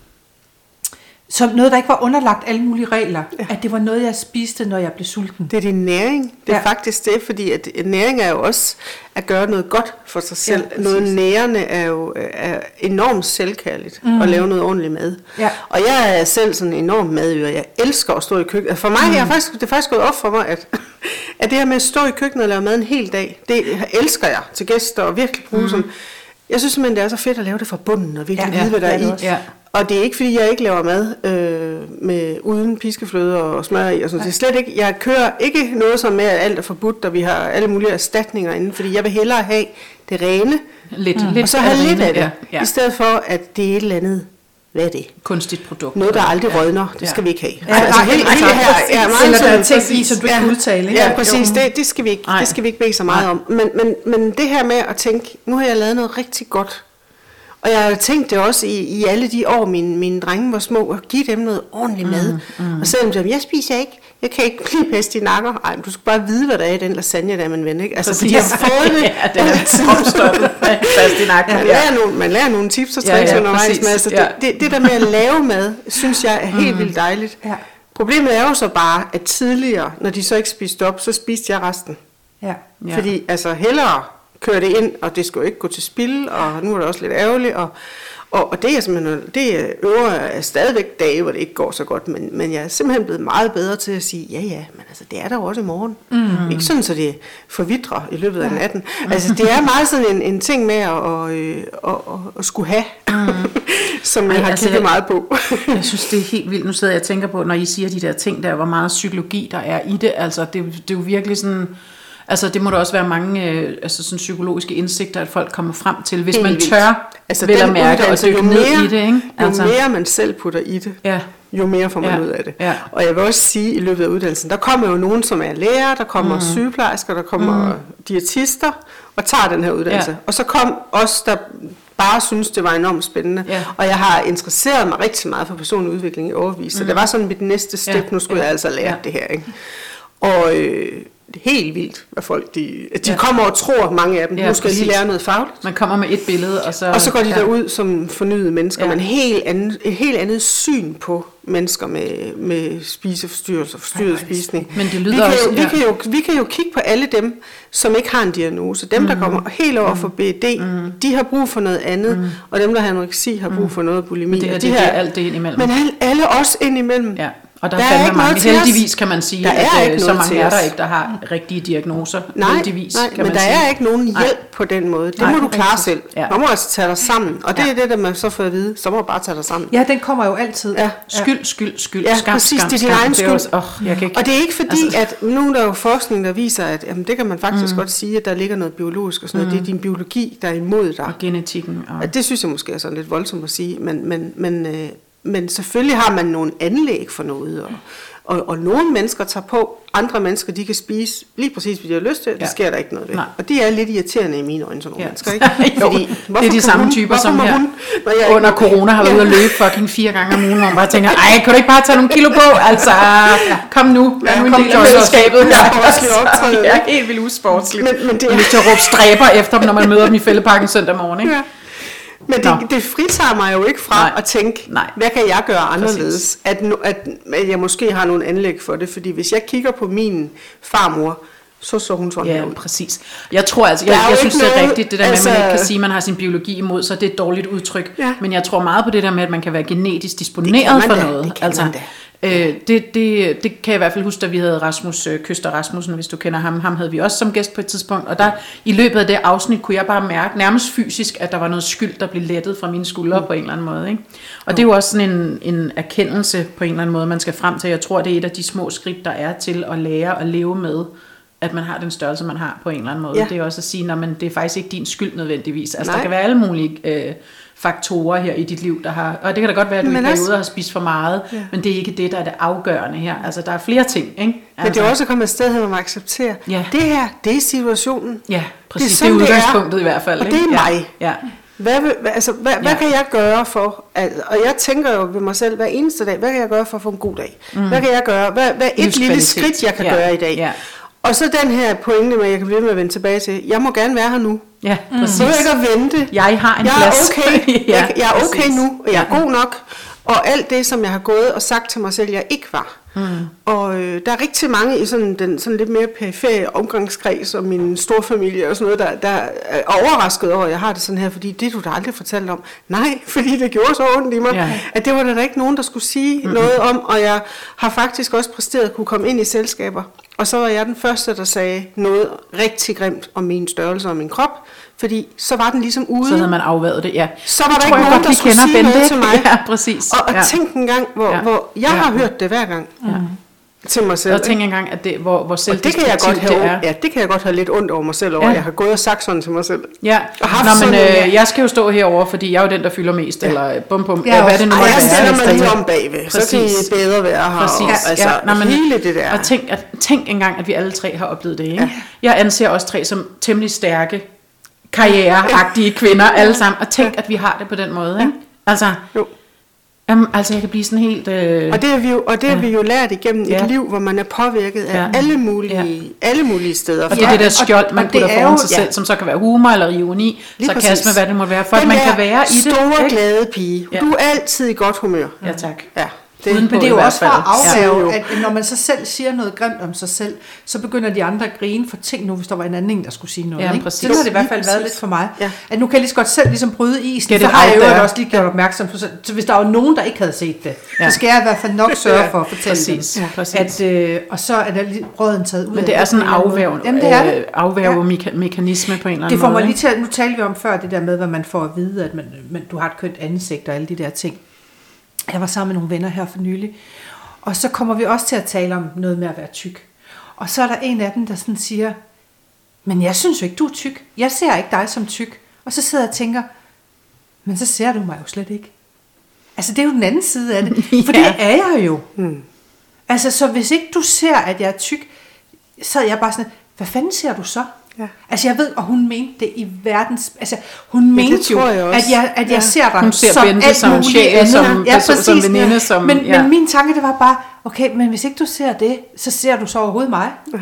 som noget, der ikke var underlagt alle mulige regler. Ja. At det var noget, jeg spiste, når jeg blev sulten. Det er din næring. Det er Ja. faktisk det, fordi at næring er jo også at gøre noget godt for sig selv. Ja, noget nærende er jo øh, er enormt selvkærligt mm. at lave noget ordentligt mad. Ja. Og jeg er selv sådan en enorm madører. Jeg elsker at stå i køkkenet. For mig mm. er faktisk, det er faktisk gået op for mig, at, at det her med at stå i køkkenet og lave mad en hel dag, det elsker jeg til gæster og virkelig bruge mm. som... Jeg synes simpelthen, det er så fedt at lave det fra bunden og virkelig Ja, vide, hvad der det er det i. Ja. Og det er ikke, fordi jeg ikke laver mad øh, med, uden piskefløde og smør i. Og sådan. Det er slet ikke, jeg kører ikke noget som med, at alt er forbudt, og vi har alle mulige erstatninger inde, fordi jeg vil hellere have det rene, Lidt, mm. lidt og så have lidt af det, Ja, ja. i stedet for, at det er et eller andet, hvad er det? Kunstigt produkt. Noget, der aldrig Ja. her. det Ja. skal vi ikke have. Ja, nej, helt- nej, helt præcis. ja, meget Eller der er ting i, som du ikke ja, udtale, ikke? Ja, præcis. Det, det, skal vi ikke, Nej. det skal vi ikke bede så meget Nej. om. Men, men, men det her med at tænke, nu har jeg lavet noget rigtig godt, og jeg har tænkt det også i, i alle de år, mine, mine drenge var små, at give dem noget ordentligt mad. Mm, mm. Og selvom de jeg spiser ikke, jeg kan ikke blive pest i nakker. Ej, men du skal bare vide, hvad der er i den lasagne, der er min ven. Ikke? Altså, fordi jeg har fået det. ja, det er fast i nakken. Man lærer, nogle, man lærer nogle tips og Ja, tricks ja, undervejs. præcis. Men altså, Ja. det, det, det der med at lave mad, synes jeg er helt vildt dejligt. Ja. Problemet er jo så bare, at tidligere, når de så ikke spiste op, så spiste jeg resten. Ja. Ja. Ja. Fordi altså hellere køre det ind, og det skal jo ikke gå til spil, og nu er det også lidt ærgerligt, og, og, og det er simpelthen, det er øver er stadigvæk dage, hvor det ikke går så godt, men, men jeg er simpelthen blevet meget bedre til at sige, ja ja, men altså det er der også i morgen. Mm. Ikke sådan, så det forvidrer i løbet af natten. Altså det er meget sådan en, en ting med at, og, øh, og, og, at skulle have, mm. som jeg Ej, har altså, kigget jeg- meget på. Jeg synes, det er helt vildt. Nu sidder jeg og tænker på, når I siger de der ting der, hvor meget psykologi der er i det. Altså, det, det er jo virkelig sådan... Altså, det må der også være mange øh, altså sådan psykologiske indsigter, at folk kommer frem til, hvis Helt man tør altså, vel at mærke og dykke jo ned mere, i det. Ikke? Jo mere man selv putter i det, Ja, jo mere får man Ja, ud af det. ja. Og jeg vil også sige, at i løbet af uddannelsen, der kommer jo nogen, som er lærer, der kommer mm. sygeplejersker, der kommer mm. diætister, og tager den her uddannelse. Ja. Og så kom os, der bare synes, det var enormt spændende. Ja. Og jeg har interesseret mig rigtig meget for personlig udvikling i overvis. Så det var sådan mit næste step, Ja, nu skulle ja, jeg altså lære ja. det her. Ikke? Og øh, det er helt vildt, hvad folk de, de Ja. kommer og tror, mange af dem, Ja, nu skal jeg lige præcis. lære noget fagligt. man kommer med et billede, og så... Og så går de ja. derud som fornyede mennesker, Ja. ja. men helt andet, et helt andet syn på mennesker med, med spiseforstyrrelser, forstyrret er spisning. Men det lyder vi, kan også- jo, vi, ja. kan jo, vi kan jo kigge på alle dem, som ikke har en diagnose. Dem, der kommer helt over for BD, de har brug for noget andet, og dem, der har anoreksi, har brug for noget bulimi. Men det her, Og det, de det er her, alt det indimellem. men alle, alle os indimellem. Ja, og der, Der er ikke mange. noget. Heldigvis kan man sige, Der er at ikke øh, så noget mange er der ikke, der har rigtige diagnoser. Nej, heldigvis, nej kan men man der sige. er ikke nogen hjælp Nej. på den måde. Det Nej, må du klare selv. Ja. Man må altså tage dig sammen. Og det Ja. er det, der man så får at vide. Så må du bare tage dig sammen. ja, den kommer jo altid. Ja. Skyld, skyld, skyld, Ja, skam, præcis, skam, det er din egen skyld. også, åh, jeg kan ikke, Og det er ikke fordi, Altså- at nu er der jo forskning, der viser, at jamen, det kan man faktisk mm. godt sige, at der ligger noget biologisk og sådan noget. Det er din biologi, der er imod dig. og genetikken. Og, det synes jeg måske er sådan lidt voldsomt at sige, men, men, men, øh, men selvfølgelig har man nogle anlæg for noget, og, og, og nogle mennesker tager på, andre mennesker de kan spise lige præcis, hvad de har lyst til, det Ja. sker der ikke noget ved. Nej. Og de er lidt irriterende i mine øjne, sådan nogle Ja. mennesker, ikke? Jo, Fordi, det er de samme hun, typer som her. Hun, når jeg under corona har været ude at løbe fucking fire gange om ugen, hvor man bare tænker, ej, kan du ikke bare tage nogle kilo på? Altså, kom nu, Ja, kom af nu, fællesskabet. jeg sportslig optræden, Jeg er ikke? helt vildt usportsligt. Men- men det Jeg er- har lyst til at råbe stræber efter dem, når man møder dem i fældeparken søndag morgen, ikke? Ja. Men Nå. det, det fritager mig jo ikke fra Nej. at tænke, Nej. hvad kan jeg gøre anderledes? At, at, at jeg måske har nogle anlæg for det. Fordi hvis jeg kigger på min farmor, så så hun sådan Ja, her ud. præcis. Jeg tror altså, jeg, jeg synes, ikke det er noget- rigtigt, det der med, at altså- man ikke kan sige, at man har sin biologi imod, så det er et dårligt udtryk. Ja. Men jeg tror meget på det der med, at man kan være genetisk disponeret for noget. det kan man da. Øh, det, det, det kan jeg i hvert fald huske, da vi havde Rasmus øh, Køster Rasmussen, hvis du kender ham. Ham havde vi også som gæst på et tidspunkt. Og der i løbet af det afsnit kunne jeg bare mærke, nærmest fysisk, at der var noget skyld, der blev lettet fra mine skuldre mm. på en eller anden måde. Ikke? Og det er jo også sådan en, en erkendelse på en eller anden måde, man skal frem til. Jeg tror, det er et af de små skridt, der er til at lære at leve med at man har den størrelse, man har på en eller anden måde. Ja. Det er også at sige, at det er faktisk ikke din skyld nødvendigvis. Altså, Nej. der kan være alle mulige øh, faktorer her i dit liv, der har... Og det kan da godt være, at du Men i også- perioder har spist for meget, Ja. men det er ikke det, der er det afgørende her. Altså, der er flere ting, ikke? Men Altså, det er også at komme et sted, hvor man accepterer, Ja. det her, det er situationen. Ja, præcis. Det er, sådan, det er. udgangspunktet i hvert fald. Og ikke? det er ja. mig. Ja. Hvad, vil, hvad- altså, hvad, ja. hvad Ja. kan jeg gøre for, at, og jeg tænker jo ved mig selv hver eneste dag, hvad kan jeg gøre for at få en god dag? Mm. Hvad kan jeg gøre? Hvad, hvad et lille skridt, jeg kan Ja, gøre i dag? ja. Og så den her pointe med, at jeg kan blive ved med at vende tilbage til, jeg må gerne være her nu. Ja, præcis. Så ikke at vente. Jeg har en jeg plads. Er okay. Ja, jeg, jeg er okay præcis. nu, og jeg er god nok. Og alt det, som jeg har gået og sagt til mig selv, jeg ikke var. Mm. Og øh, der er rigtig mange i sådan den sådan lidt mere perifære omgangskreds og min storfamilie og sådan noget, der, der er overrasket over, at jeg har det sådan her, fordi det du da aldrig fortalt om. Nej, fordi det gjorde så ondt i mig, Ja. at det var der da ikke nogen, der skulle sige mm-hmm. noget om, og jeg har faktisk også præsteret at kunne komme ind i selskaber. Og så var jeg den første, der sagde noget rigtig grimt om min størrelse og min krop, fordi så var den ligesom ude. Så havde man afværet det, ja. Så var der Tror ikke jeg nogen, godt, der skulle sige Bente, noget til mig. Ja, præcis. Og, og Ja. tænk en gang, hvor, Ja. ja. hvor jeg Ja. har hørt det hver gang ja. til mig selv. Og tænk engang, at det, hvor, hvor og det kan jeg godt have, det er. ja, det kan jeg godt have lidt ondt over mig selv over. Ja. Ja. Jeg har gået og sagt sådan til mig selv. Ja, Og haft Nå, men sådan øh, jeg skal jo stå herover, fordi jeg er jo den, der fylder mest, ja. eller bum bum, Jeg er ja, hvad det nu måtte jeg stiller mig lige om bagved, så kan I bedre være her. Præcis. Og, altså, ja, nå, men, hele det der. Og tænk, at, tænk engang, at vi alle tre har oplevet det. Ikke? Ja. Jeg anser os tre som temmelig stærke, karriereagtige kvinder alle sammen. Og tænk, at vi har det på den måde. Ikke? Altså, Jo. jamen, altså, jeg kan blive sådan helt... Øh, Og det har vi jo, og det har Ja. vi jo lært igennem Ja. et liv, hvor man er påvirket af Ja. alle mulige, alle mulige steder. og det er det der og- skjold, man og putter er foran sig ja. selv, som så kan være humor eller ironi, Lige sarkasme, præcis. hvad det må være, for at Den man der kan være i det. store, glade pige. Ja. Du er altid i godt humør. Ja, tak. Ja. Det, Men det er jo også for at afværge, Ja. at når man så selv siger noget grimt om sig selv, så begynder de andre at grine for ting nu, hvis der var en anden, en, der skulle sige noget. Ja, ikke? præcis. Sådan har det i hvert fald været lidt for mig. Ja. At nu kan jeg lige så godt selv ligesom bryde isen, Get så har jeg jo også lige gjort opmærksom på, så hvis der var nogen, der ikke havde set det, Ja. så skal jeg i hvert fald nok sørge for at fortælle præcis. dem. Ja, præcis. At, øh, og så er der lige råden taget ud Men det er sådan en på en eller anden afværge, måde. Det det. øh, afværge mekanisme på en eller anden Det får mig lige til, nu talte vi om før det der med, hvad man får at vide, at man, man, du har et kønt ansigt og alle de der ting. Jeg var sammen med nogle venner her for nylig, og så kommer vi også til at tale om noget med at være tyk. Og så er der en af dem, der sådan siger, men jeg synes jo ikke, du er tyk. Jeg ser ikke dig som tyk. Og så sidder jeg og tænker, men så ser du mig jo slet ikke. Altså det er jo den anden side af det, for Ja. det er jeg jo. Altså så hvis ikke du ser, at jeg er tyk, så er jeg bare sådan, hvad fanden ser du så? Ja. Altså jeg ved, og hun mente det i verdens, altså hun mente jo, jeg også. at jeg, at jeg Ja. ser dig Hun ser som Bente alt som muligt sjæl, andet. som person, som veninde, som- men, ja. men min tanke, det var bare, okay, men hvis ikke du ser det, så ser du så overhovedet mig. Ja,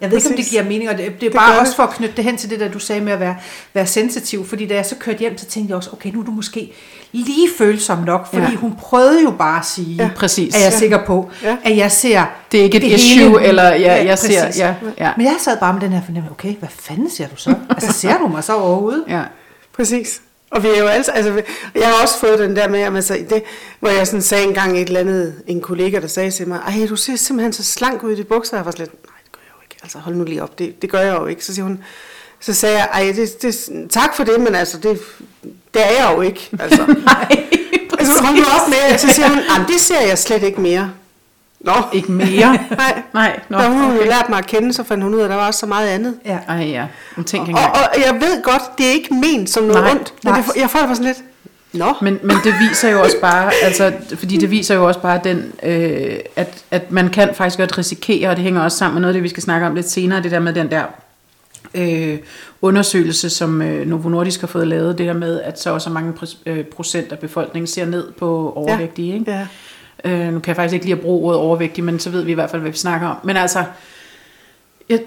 Jeg ved ikke, om det præcis. giver mening, og det, det er Det bare også det. for at knytte det hen til det, der du sagde med at være, være sensitiv. Fordi da jeg så kørte hjem, så tænkte jeg også, okay, nu er du måske lige følsom nok. Fordi Ja. ja. hun prøvede jo bare at sige, Ja, præcis. er jeg Ja. sikker på, Ja. at jeg ser Det er ikke et det issue, hele. eller ja, jeg ser- præcis. ja, ja. Men jeg sad bare med den her fornemmelse, okay, hvad fanden ser du så? altså ser du mig så overhovedet? Ja. Præcis. Og vi er jo altså, altså, jeg har også fået den der med, at altså, det, hvor jeg sådan sagde engang et eller andet, en kollega, der sagde til mig, ej, du ser simpelthen så slank ud i de bukser. Jeg var sådan lidt, nej, Altså, hold nu lige op, det, det gør jeg jo ikke. Så siger hun, så sagde jeg, ej, det, det, tak for det, men altså, det, det er jeg jo ikke. Altså, Nej, altså hold nu op med, så siger hun, "Jamen, det ser jeg slet ikke mere. Nå, Ikke mere. nej. Nej, nå, Da hun okay. okay. lært mig at kende, så fandt hun ud af, at der var også så meget andet. Ja. Ej ja, men tænk Og, engang. og jeg ved godt, det er ikke ment som noget Nej, ondt, men nej. det, jeg får det bare sådan lidt, nå. Men, men det viser jo også bare, altså, fordi det viser jo også bare den, øh, at, at man kan faktisk godt risikere, og det hænger også sammen med noget af det, vi skal snakke om lidt senere, det der med den der øh, undersøgelse, som øh, Novo Nordisk har fået lavet, det der med, at så også mange pr- øh, procent af befolkningen ser ned på overvægtige. Ikke? Ja. Øh, nu kan jeg faktisk ikke lige at bruge ordet overvægtig, men så ved vi i hvert fald, hvad vi snakker om. Men altså, et,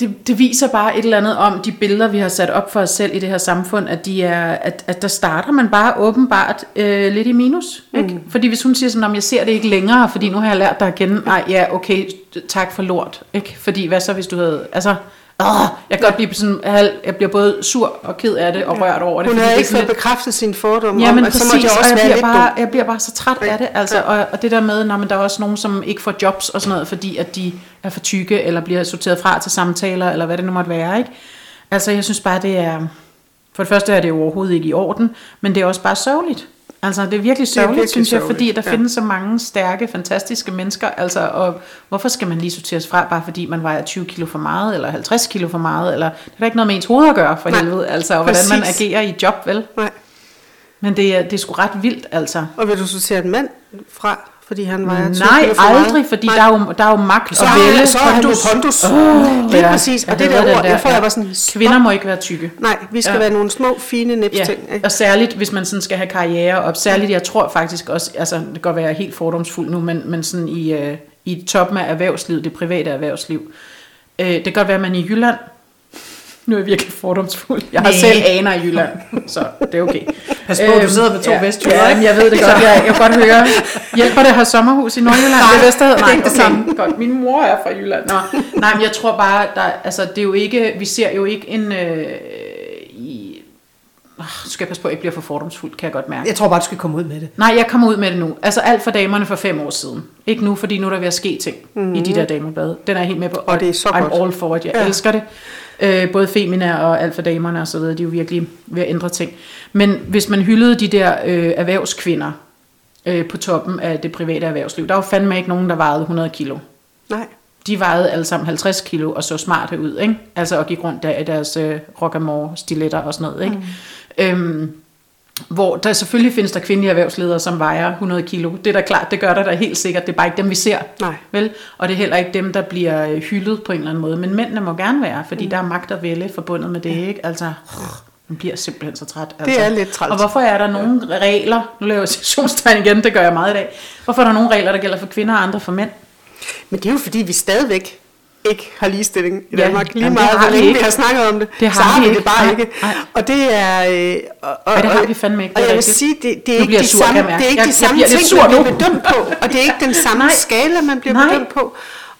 det, det viser bare et eller andet om de billeder, vi har sat op for os selv i det her samfund, at, de er, at, at der starter man bare åbenbart øh, lidt i minus. Ikke? Mm. Fordi hvis hun siger sådan, om jeg ser det ikke længere, fordi nu har jeg lært dig at kende, nej, ja, okay, tak for lort. Ikke? Fordi hvad så, hvis du havde... Altså, åh, jeg kan godt blive sådan, jeg bliver både sur og ked af det og rørt over det. Hun havde ikke fået lidt- bekræftet sin fordom Ja, om, men at så præcis, måtte jeg også og jeg være bliver, lidt bare, jeg bliver bare så træt af det, altså, Ja. og, og det der med, når man der er også nogen, som ikke får jobs og sådan noget, fordi at de er for tykke, eller bliver sorteret fra til samtaler, eller hvad det nu måtte være, ikke? Altså, jeg synes bare, det er, for det første er det jo overhovedet ikke i orden, men det er også bare sørgeligt. Altså, det er virkelig sørgeligt, virkelig synes jeg, sørgeligt, fordi der ja. findes så mange stærke, fantastiske mennesker, altså, og hvorfor skal man lige sorteres fra, bare fordi man vejer 20 kilo for meget, eller 50 kilo for meget, eller det er da ikke noget med ens hoved at gøre, for Nej, helvede, altså, og hvordan man agerer i job, vel? Nej. Men det er, det er sgu ret vildt, altså. Og vil du sortere en mand fra, fordi han 20 Nej, for meget? aldrig, fordi Nej. der er, jo, der er jo magt så, og er, vælge. så er jo pondus. Oh, Lige Ja, præcis. Og det der ord, jeg får, jeg var sådan, Kvinder må ikke være tykke. Nej, vi skal Ja. ja. være nogle små, fine Ja, nipsting. ikke? og særligt, hvis man sådan skal have karriere op. Særligt, jeg tror faktisk også, altså det kan godt være helt fordomsfuld nu, men, men sådan i, øh, i toppen af erhvervslivet, det private erhvervsliv. Øh, det kan godt være, at man i Jylland, nu er jeg virkelig fordomsfuld. Jeg har Nej. selv aner i Jylland, så det er okay. Pas på, du sidder med to vestjyder, Ja, ikke? men jeg ved det godt. Jeg, jeg kan godt høre. Hjælper det at have sommerhus i Nordjylland? Nej, det er Vesterhed? det er ikke det samme. Godt, min mor er fra Jylland. Nå. Nej, men jeg tror bare, der, altså, det er jo ikke, vi ser jo ikke en... Øh, i, øh, skal jeg passe på, at jeg ikke bliver for fordomsfuld, kan jeg godt mærke. Jeg tror bare, du skal komme ud med det. Nej, jeg kommer ud med det nu. Altså alt for damerne for fem år siden. Ikke nu, fordi nu er der ved at ske ting mm-hmm. i de der damerblade. Den er jeg helt med på. Og det er så I'm godt. all for it. Jeg Ja. ja. elsker det. Øh, både Femina og alt for damerne og så videre, de er jo virkelig ved at ændre ting. Men hvis man hyldede de der øh, erhvervskvinder øh, på toppen af det private erhvervsliv, der var fandme ikke nogen, der vejede 100 kilo. Nej. De vejede alle sammen 50 kilo og så smarte ud, ikke? Altså og gik rundt der i deres øh, rockamore stiletter og sådan noget, ikke? Mm. Øhm, hvor der selvfølgelig findes der kvindelige erhvervsledere, som vejer 100 kilo. Det er da klart, det gør der da helt sikkert. Det er bare ikke dem, vi ser. Nej. Vel? Og det er heller ikke dem, der bliver øh, hyldet på en eller anden måde. Men mændene må gerne være, fordi mm. der er magt og vælge forbundet med det, ikke? Altså, man bliver simpelthen så træt. Altså. er lidt træls. Og hvorfor er der nogle regler, nu laver jeg situationstegn igen, det gør jeg meget i dag. Hvorfor er der nogle regler, der gælder for kvinder og andre for mænd? Men det er jo fordi, vi stadigvæk ikke har ligestilling i Ja, Danmark. Lige jamen, det meget, hvor længe vi har snakket om det, Det har så har vi vi ikke. det bare Nej, ikke. nej. Og det er... Øh, og, og, Ej, det har vi fandme ikke. Og Det jeg vil sige, det, det er ikke de jeg sur, samme, jeg det er ikke Jeg- de jeg samme bliver lidt ting, sur man bliver bedømt på. Og det er ikke den samme Nej. skala, man bliver Nej. bedømt på.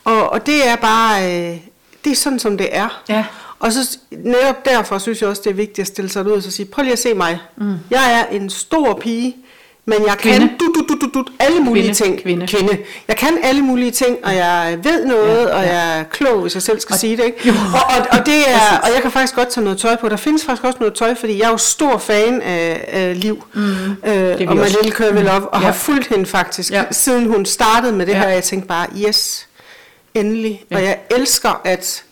Og, og det er bare... Øh, det er sådan, som det er. Ja. Og så netop derfor synes jeg også, det er vigtigt at stille sig ud og så sige, prøv lige at se mig. Mm. Jeg er en stor pige, men jeg kan du, du, du, du, du, alle mulige Kvinde. ting. Kvinde. Kvinde. Jeg kan alle mulige ting, og jeg ved noget, ja, og jeg er klog, hvis jeg selv skal og, sige det. Ikke? Jo. Og, og, og, det er, og jeg kan faktisk godt tage noget tøj på. Der findes faktisk også noget tøj, fordi jeg er jo stor fan af, af Liv. Mm. Øh, og også. Malille Curve Love, og Ja. har fulgt hende faktisk, ja. siden hun startede med det Ja. her. Jeg tænkte bare, yes, endelig. Ja. Og jeg elsker, at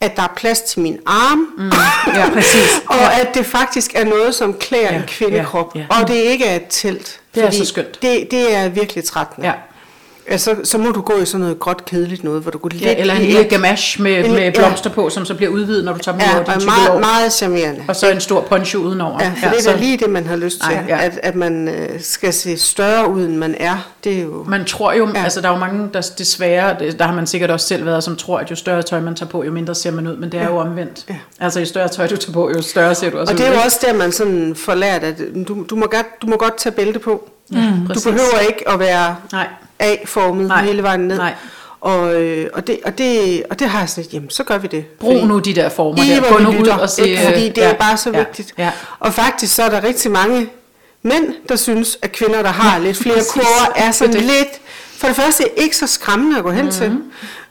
at der er plads til min arm, mm. Ja, præcis. og at det faktisk er noget, som klæder Ja, en kvindekrop, ja, ja. og det ikke er et telt. Det er så skønt. Det, det er virkelig trættende. Ja. Altså, så må du gå i sådan noget gråt kedeligt noget, hvor du går lidt Ja, eller en lille gamache med, En- med ja. blomster på, som så bliver udvidet, når du tager dem Ja, ud over er din meget, cykelår. meget charmerende. Og så en stor poncho udenover. Ja, for ja, det er så lige det, man har lyst til. Nej, ja. at, at man øh, skal se større ud, end man er. Det er jo... Man tror jo, Ja. altså der er jo mange, der desværre, der har man sikkert også selv været, som tror, at jo større tøj man tager på, jo mindre ser man ud, men det er jo omvendt. Ja. Altså jo større tøj du tager på, jo større ser du også Og det ud. er jo også der, man sådan får lært, at du, du, må, godt, du må godt tage bælte på. Ja, Du behøver ikke at være Nej, A-formet Nej. hele vejen ned. Nej. Og, øh, og, det, og, det, og det har jeg sådan lidt, jamen så gør vi det. brug nu de der former I, der. Gå nu ud og se. ikke? Fordi det ja, er bare så ja, vigtigt. Ja. Og faktisk så er der rigtig mange mænd, der synes, at kvinder, der har Ja, lidt flere kurver, er sådan Det det. lidt, for det første ikke så skræmmende at gå hen mm-hmm. til,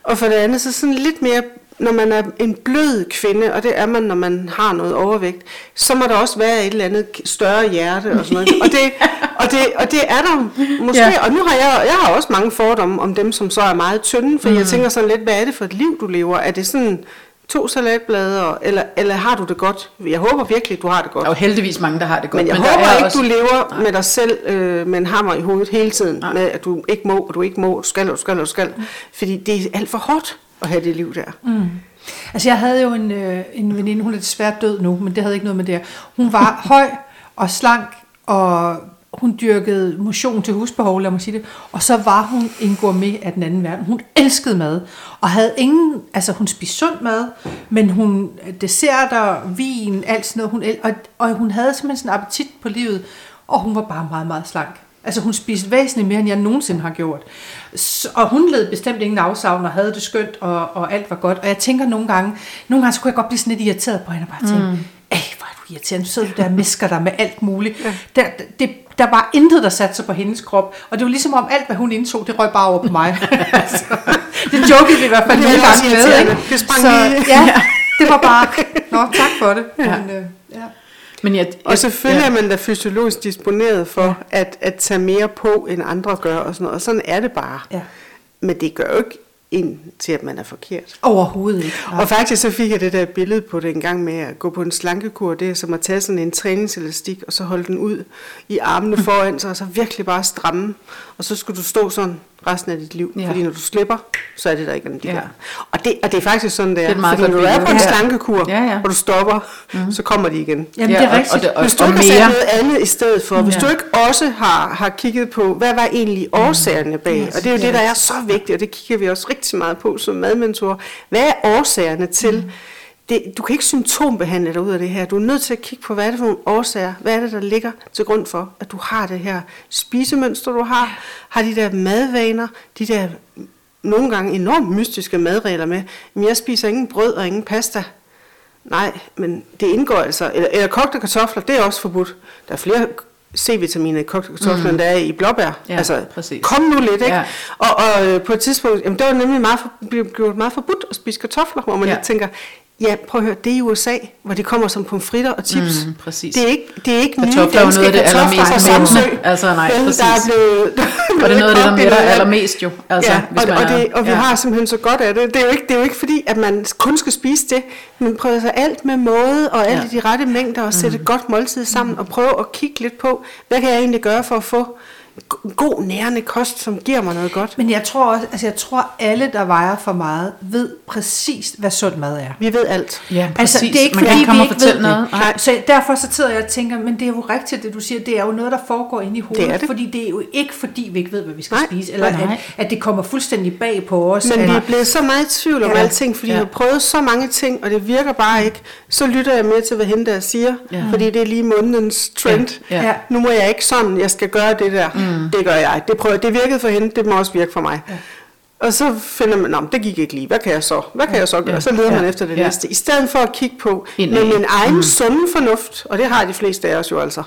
og for det andet så sådan lidt mere, når man er en blød kvinde, og det er man, når man har noget overvægt, så må der også være et eller andet større hjerte og sådan noget. og, det, og, det, og det er der måske, Ja. og nu har jeg, jeg har også mange fordomme om dem, som så er meget tynde, for mm. jeg tænker sådan lidt, hvad er det for et liv, du lever? Er det sådan to salatblade, eller, eller har du det godt? Jeg håber virkelig, du har det godt. Der er jo heldigvis mange, der har det godt. Men jeg der håber er ikke, også... du lever med dig selv øh, med en hammer i hovedet hele tiden, Nej. med at du ikke må, og du ikke må, du skal, og du skal, og du skal. Fordi det er alt for hårdt at have det liv der. Mm. Altså jeg havde jo en, øh, en veninde, hun er desværre død nu, men det havde ikke noget med det. Hun var høj og slank, og hun dyrkede motion til husbehov, lad mig sige det. Og så var hun en gourmet af den anden verden. Hun elskede mad, og havde ingen, altså hun spiste sund mad, men hun desserter, vin, alt sådan noget. Hun, el- og, og hun havde simpelthen sådan en appetit på livet, og hun var bare meget, meget slank. Altså hun spiste væsentligt mere, end jeg nogensinde har gjort. Så, og hun led bestemt ingen afsavn og havde det skønt, og, og alt var godt. Og jeg tænker nogle gange, nogle gange så kunne jeg godt blive sådan lidt irriteret på hende og bare tænke, mm. Ej, hvor er du irriterende, så sidder du der og misker dig med alt muligt. Ja. Der, det, der var intet, der satte sig på hendes krop, og det var ligesom om alt, hvad hun indtog, det røg bare over på mig. altså, det jokede vi i hvert fald nogle gange med. Ikke? Det sprang Så, ja, det var bare, nå tak for det. Ja. Men, øh, ja. Men jeg, Og selvfølgelig ja. er man da fysiologisk disponeret for at, at tage mere på, end andre gør, og sådan noget. Og sådan er det bare. Ja. Men det gør jo ikke ind til, at man er forkert. Overhovedet ikke. Og faktisk så fik jeg det der billede på det en gang med at gå på en slankekur. Det er som at tage sådan en træningselastik, og så holde den ud i armene foran sig, og så virkelig bare stramme. Og så skulle du stå sådan resten af dit liv. Ja. Ja. Fordi når du slipper, så er det der ikke de Ja. ja. der. Og det, og det er faktisk sådan, det er. Det er Fordi når du er på en. Ja. slankekur, Ja, ja. og du stopper, mm. så kommer de igen. Jamen, det er og- rigtigt. Og, det, og, Hvis du og ikke har sat noget andet i stedet for, hvis Ja. du ikke også har, har kigget på, hvad var egentlig årsagerne bag, og det er jo det, der er så vigtigt, og det kigger vi også rigtig meget på som madmentor. Hvad er årsagerne til? Det, du kan ikke symptombehandle dig ud af det her. Du er nødt til at kigge på, hvad er det for nogle årsager? Hvad er det, der ligger til grund for, at du har det her spisemønster, du har? Har de der madvaner, de der nogle gange enormt mystiske madregler med, men jeg spiser ingen brød og ingen pasta. Nej, men det indgår altså, eller, eller kogte kartofler, det er også forbudt. Der er flere C-vitaminer i kogte kartofler, mm. end der er i blåbær. Ja, altså, præcis. kom nu lidt, ikke? Ja. Og, og øh, på et tidspunkt, jamen, det var nemlig meget, for, blev gjort meget forbudt at spise kartofler, hvor man Ja. ja. lidt tænker, ja, prøv at høre, det er i USA, hvor de kommer som pomfritter og chips. Mm, præcis. Det er ikke, det er ikke nye Kartofler er jo danske noget af det kartofler fra Samsø. Altså, nej, præcis. Der er blevet, der og det er noget af det, der mætter allermest jo. Altså, ja, hvis og, man og, er, det, og vi ja. har simpelthen så godt af det. Det er jo ikke, det er jo ikke fordi, at man kun skal spise det, men prøve altså alt med måde og alt Ja. i de rette mængder og sætte et godt måltid sammen og prøve at kigge lidt på, hvad kan jeg egentlig gøre for at få god nærende kost, som giver mig noget godt. Men jeg tror også, altså jeg tror alle, der vejer for meget, ved præcis, hvad sund mad er. Vi ved alt. Ja, præcis. Altså, det er ikke man kan fordi, ikke komme vi og ikke fortælle ved noget. det. Nej. Så derfor så sidder jeg og tænker, men det er jo rigtigt, det du siger, det er jo noget, der foregår inde i hovedet. Det er det. Fordi det er jo ikke fordi, vi ikke ved, hvad vi skal Nej. spise, eller Nej. at, at det kommer fuldstændig bag på os. Men vi er blevet så meget i tvivl om Ja. alting, fordi Ja. ja. vi har prøvet så mange ting, og det virker bare ikke. Så lytter jeg mere til, hvad hende der siger, ja. fordi det er lige månedens trend. Ja. Ja. Nu må jeg ikke sådan, jeg skal gøre det der. Mm. Det gør jeg. Det, prøver, det virkede for hende, det må også virke for mig. Ja. Og så finder man, "Nå, men det gik ikke lige. Hvad kan jeg så? Hvad kan jeg så gøre? Ja. Så leder man Ja. efter det Ja. næste. I stedet for at kigge på med min egen mm. sunde fornuft, og det har de fleste af os jo altså.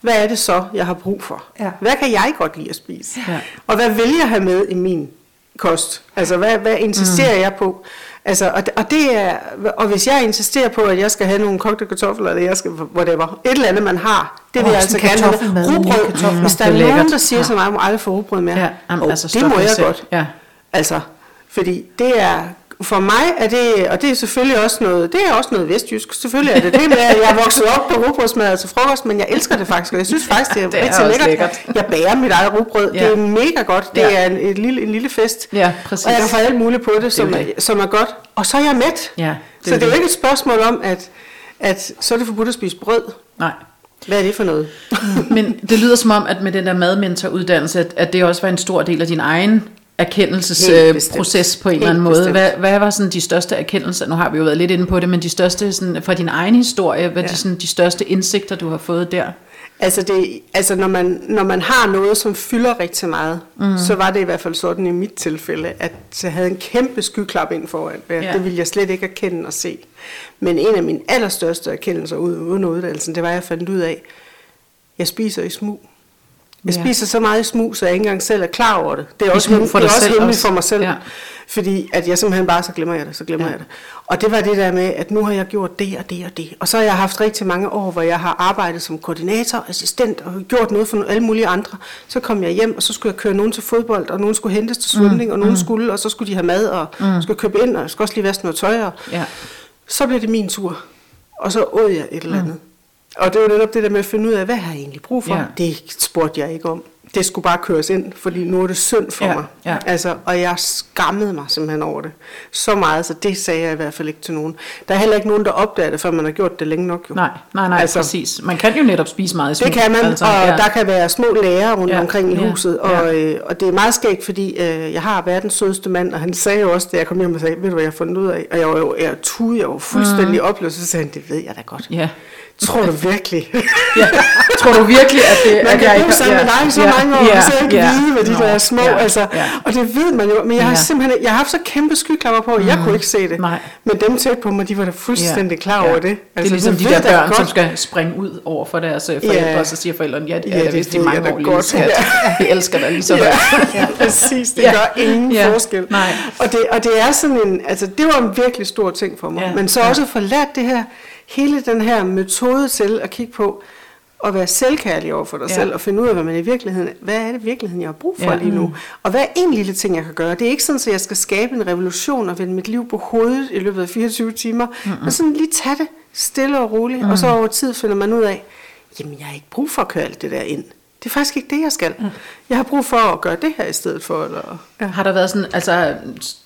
Hvad er det så, jeg har brug for? Ja. Hvad kan jeg godt lide at spise? Ja. Og hvad vil jeg have med i min kost? Altså, hvad, hvad insisterer mm. jeg på? Altså, og, og, det er, og hvis jeg insisterer på, at jeg skal have nogle kogte kartofler, eller jeg skal, whatever, et eller andet, man har, det vil Åh, jeg altså gerne have. Rugbrød, kartofler. hvis der er nogen, der siger til mig, at jeg må aldrig få rugbrød mere, Ja, jamen, oh, altså, det må jeg selv. godt. Ja. Altså, fordi det er, for mig er det, og det er selvfølgelig også noget, det er også noget vestjysk, selvfølgelig er det det med, at jeg er vokset op på rugbrødsmad til frokost, men jeg elsker det faktisk, og jeg synes faktisk, det er, Det er rigtig lækkert. lækkert. Jeg bager mit eget rugbrød, Ja. det er mega godt, det Ja. er en, en, lille, en lille fest, Ja, præcis. og jeg kan få alt muligt på det, som, jo er, det. som er godt, og så er jeg mæt. Ja, så det er jo ikke et spørgsmål om, at, at så er det forbudt at spise brød. Nej. Hvad er det for noget? Men det lyder som om, at med den der madmentoruddannelse, at, at det også var en stor del af din egen erkendelsesproces på en eller anden måde. bestemt. Hvad, hvad var sådan de største erkendelser? Nu har vi jo været lidt inde på det, men de største sådan, fra din egen historie, hvad ja. De, sådan, de største indsigter, du har fået der? Altså, det, altså når, man, når man har noget, som fylder rigtig meget, mm. så var det i hvert fald sådan i mit tilfælde, at jeg havde en kæmpe skyklap ind foran. Ja. Det ville jeg slet ikke erkende og se. Men en af mine allerstørste erkendelser uden, uden uddannelsen, det var, at jeg fandt ud af, at jeg spiser i smug. Jeg Ja. spiser så meget smug, så jeg ikke engang selv er klar over det. Det er også, smug hem- for det er også hemmeligt for mig selv. Ja. Fordi at jeg simpelthen bare, så glemmer jeg det, så glemmer Ja. ja. jeg det. Og det var det der med, at nu har jeg gjort det og det og det. Og så har jeg haft rigtig mange år, hvor jeg har arbejdet som koordinator, assistent og gjort noget for alle mulige andre. Så kom jeg hjem, og så skulle jeg køre nogen til fodbold, og nogen skulle hentes til svømning, mm. og nogen mm. skulle, og så skulle de have mad, og mm. skulle købe ind, og jeg skulle også lige vaske noget tøj. Og Ja. så blev det min tur, og så åd jeg et eller andet. Mm. Og det var netop det der med at finde ud af, hvad har jeg egentlig brug for? Ja. Ja. Det spurgte jeg ikke om. Det skulle bare køres ind, fordi nu er det synd for Ja, mig. ja. Altså, og jeg skammede mig simpelthen over det. Så meget, så det sagde jeg i hvert fald ikke til nogen. Der er heller ikke nogen, der opdager det, før man har gjort det længe nok. Jo. Nej, nej, nej, altså, præcis. Man kan jo netop spise meget i smug. Det kan man, altså, og ja. der kan være små lærer rundt Ja, ja, omkring i ja, huset, ja. og, øh, og det er meget skægt, fordi øh, jeg har verdens sødeste mand, og han sagde jo også, da jeg kom hjem og sagde, ved du hvad jeg har fundet ud af? Og jeg var jo jeg tude, jeg var fuldstændig mm. opløst, så sagde han, det ved jeg da godt. Ja. Tror du virkelig? ja. Tror du virkelig, at det... Man at kan jeg bo sammen med dig så mange år, og så ikke vide, hvad de der små, ja, altså, ja. og det ved man jo, men jeg har Ja. simpelthen, jeg har haft så kæmpe skyklapper på, at jeg kunne ikke se det, Nej. men dem tæt på mig, de var da fuldstændig klar over det. det er Altså, ligesom de der børn, godt. som skal springe ud over for deres øh, forældre, Ja. og så siger forældrene, ja, det Ja, er da det vist i mange år, lille skat. Vi elsker dig lige så Ja, ja, præcis. Det Ja. ja. gør ingen Ja. ja. forskel. Nej. Og det, og det er sådan en, altså det var en virkelig stor ting for mig. Ja. Ja. Men så Ja. også at få lært det her, hele den her metode til at kigge på, at være selvkærlig over for dig Ja. selv, og finde ud af, hvad man i virkeligheden, hvad er det i virkeligheden, jeg har brug for Ja. lige nu? Og hvad er en lille ting, jeg kan gøre? Det er ikke sådan, at jeg skal skabe en revolution og vende mit liv på hovedet i løbet af 24 timer, mm-hmm. men sådan lige tage det stille og roligt, mm. og så over tid finder man ud af, jamen jeg har ikke brug for at køre alt det der ind. Det er faktisk ikke det, jeg skal. Mm. Jeg har brug for at gøre det her i stedet for. Eller, Ja. Har der været sådan, altså,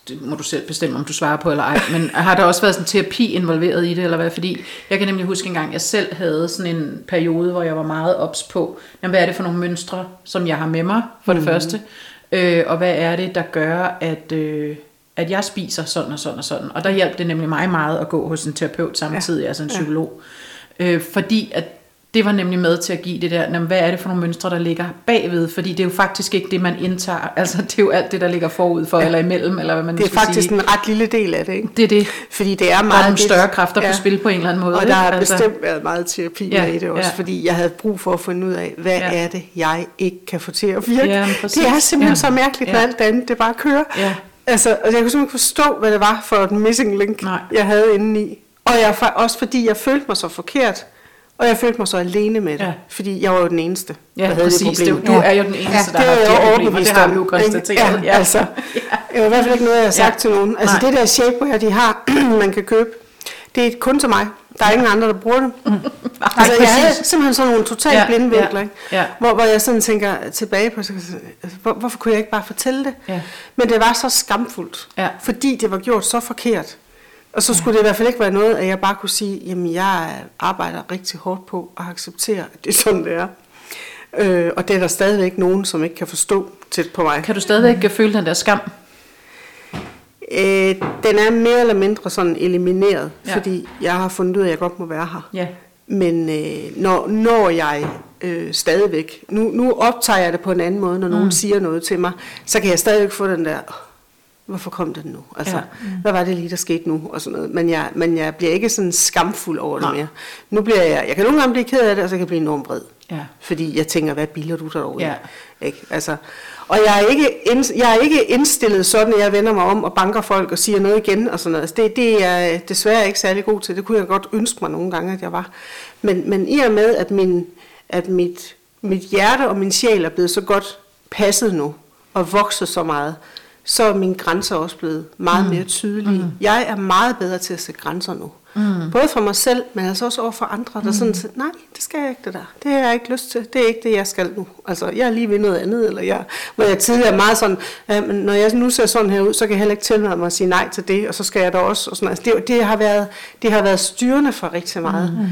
det må du selv bestemme, om du svarer på eller ej, men har der også været sådan terapi involveret i det, eller hvad? Fordi jeg kan nemlig huske en gang, jeg selv havde sådan en periode, hvor jeg var meget ops på, jamen, hvad er det for nogle mønstre, som jeg har med mig, for det mm. første, øh, og hvad er det, der gør, at, øh, at jeg spiser sådan og sådan og sådan. Og der hjalp det nemlig mig meget at gå hos en terapeut samtidig, ja. altså en psykolog. Øh, fordi at det var nemlig med til at give det der, jamen, hvad er det for nogle mønstre, der ligger bagved? Fordi det er jo faktisk ikke det, man indtager. Altså, det er jo alt det, der ligger forud for, ja. eller imellem, eller hvad man det er faktisk sige. en ret lille del af det, ikke? Det er det. Fordi det er Der er meget... nogle større kræfter på spil på en eller anden måde. Og der har Altså, bestemt været meget terapi Ja, ja, i det også, ja. ja. fordi jeg havde brug for at finde ud af, hvad Ja. ja. er det, jeg ikke kan få til at virke. Ja, det er simpelthen Ja. ja. så mærkeligt, når Ja. alt det andet det bare kører. Ja. Altså, og jeg kunne simpelthen ikke forstå, hvad det var for et missing link, Nej. jeg havde inde i. Og jeg, også fordi jeg følte mig så forkert, og jeg følte mig så alene med det, Ja. ja. fordi jeg var jo den eneste, Ja, der havde præcis. det Det, problem. du er jo den eneste, Ja, der det har haft jeg de jo her problemer. overbevist Det har vi jo konstateret. Ja, altså, det er i hvert fald ikke noget, jeg har sagt Ja. til nogen. Altså Nej. det der shapewear, de har, man kan købe, det er kun til mig. Der er ingen andre, der bruger det. altså, jeg havde simpelthen sådan nogle totalt Ja, ja, blinde vinkler, ja, ikke? ja. Hvor, hvor jeg sådan tænker tilbage på, altså, hvor, hvorfor kunne jeg ikke bare fortælle det? Ja. Men det var så skamfuldt, Ja. fordi det var gjort så forkert. Og så skulle det i hvert fald ikke være noget, at jeg bare kunne sige, jamen jeg arbejder rigtig hårdt på at acceptere, at det er sådan, det er. Øh, og det er der stadigvæk nogen, som ikke kan forstå tæt på mig. Kan du stadigvæk føle den der skam? Øh, den er mere eller mindre sådan elimineret, Ja. fordi jeg har fundet ud af, at jeg godt må være her. Ja. Men øh, når, når jeg øh, stadigvæk, nu, nu optager jeg det på en anden måde, når nogen siger noget til mig, så kan jeg stadigvæk få den der, "Åh, hvorfor kom den nu? Altså, Ja. ja. hvad var det lige, der skete nu? Og sådan noget. Men, jeg, men jeg bliver ikke sådan skamfuld over det Nej. mere. Nu bliver jeg, jeg kan nogle gange blive ked af det, og så kan jeg blive enormt vred. Ja. Fordi jeg tænker, hvad bilder du der over? Ja. Ikke? Altså, og jeg er, ikke ind, jeg er ikke indstillet sådan, at jeg vender mig om og banker folk og siger noget igen og sådan noget. Altså, det, det er jeg desværre ikke særlig god til. Det kunne jeg godt ønske mig nogle gange, at jeg var. Men, men i og med, at, min, at mit, mit hjerte og min sjæl er blevet så godt passet nu, og vokset så meget, så er mine grænser også blevet meget mm. mere tydelige. Mm. Jeg er meget bedre til at sætte grænser nu. Mm. Både for mig selv, men altså også over for andre, der mm. sådan siger, nej, det skal jeg ikke det der. Det har jeg ikke lyst til. Det er ikke det, jeg skal nu. Altså, jeg er lige ved noget andet, eller jeg, hvor jeg tidligere er meget sådan, ja, men når jeg nu ser sådan her ud, så kan jeg heller ikke tillade mig at sige nej til det, og så skal jeg da også. Og sådan. Altså, det, det, har været, det har været styrende for rigtig meget. Mm.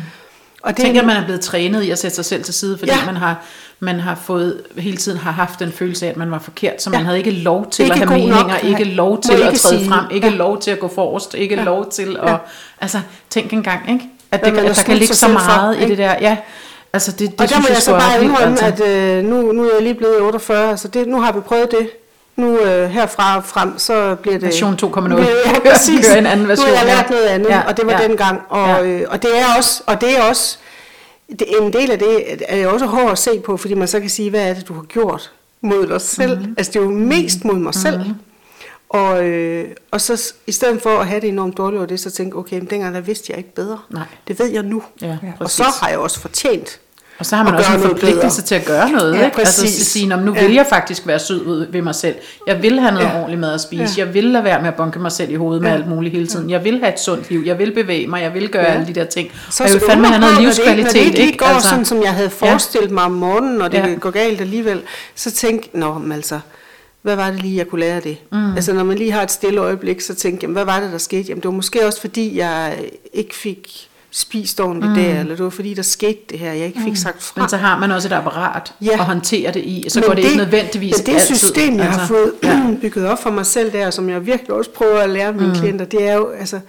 Og Jeg tænker, at man er blevet trænet i at sætte sig selv til side, fordi ja. Man har man har fået hele tiden har haft den følelse af, at man var forkert, så man Ja. havde ikke lov til Ikke at have meninger, nok. ikke lov til at ikke træde sige. frem, ikke Ja. lov til at gå forrest, ikke Ja. lov til at... Ja. Altså, tænk engang, ikke? At, det, at der kan ligge så selv for, meget i det der. Ja, altså det, det og der synes må jeg så bare indrømme, altså. at øh, nu, nu er jeg lige blevet 48, så det, nu har vi prøvet det. Nu øh, herfra og frem, så bliver det... Version 2.0. Ja, præcis. Kører en anden version, Nu har jeg ja. lært noget andet, Ja, og det var ja. dengang. Og, Ja. øh, og det er også... Og det er også det, en del af det er også hårdt at se på, fordi man så kan sige, hvad er det, du har gjort mod dig selv? Mhm. Mm-hmm. Altså, det er jo mest mod mig selv. Og, øh, og så i stedet for at have det enormt dårligt over det, så tænke, okay, men dengang der vidste jeg ikke bedre. Nej. Det ved jeg nu. Ja, og præcis. så har jeg også fortjent Og så har man også en forpligtelse til at gøre noget. Ja, ikke? Altså præcis. at sige, "Nå, men nu Ja. vil jeg faktisk være sød ved mig selv. Jeg vil have noget Ja. ordentligt mad at spise. Ja. Jeg vil lade være med at bunke mig selv i hovedet med Ja. alt muligt hele tiden. Jeg vil have et sundt liv. Jeg vil bevæge mig. Jeg vil gøre Ja. alle de der ting. Så og jeg vil fandme have noget prøve, når det ikke- livskvalitet. Når det ikke går Altså, sådan, som jeg havde forestillet mig om morgenen, og det Ja. ja. går galt alligevel, så tænk, nå, men altså, hvad var det lige, jeg kunne lære af det? Mm. Altså, når man lige har et stille øjeblik, så tænk, jamen, hvad var det, der skete? Jamen, det var måske også, fordi jeg ikke fik spist ordentligt mm. der, eller det var fordi, der skete det her, jeg ikke fik sagt fra. men så har man også et apparat Ja. at håndtere det i. Så Men går det, ikke nødvendigvis Men det altid. system, jeg har altså, fået ja. bygget op for mig selv der, som jeg virkelig også prøver at lære mine mm. klienter, det er jo, altså,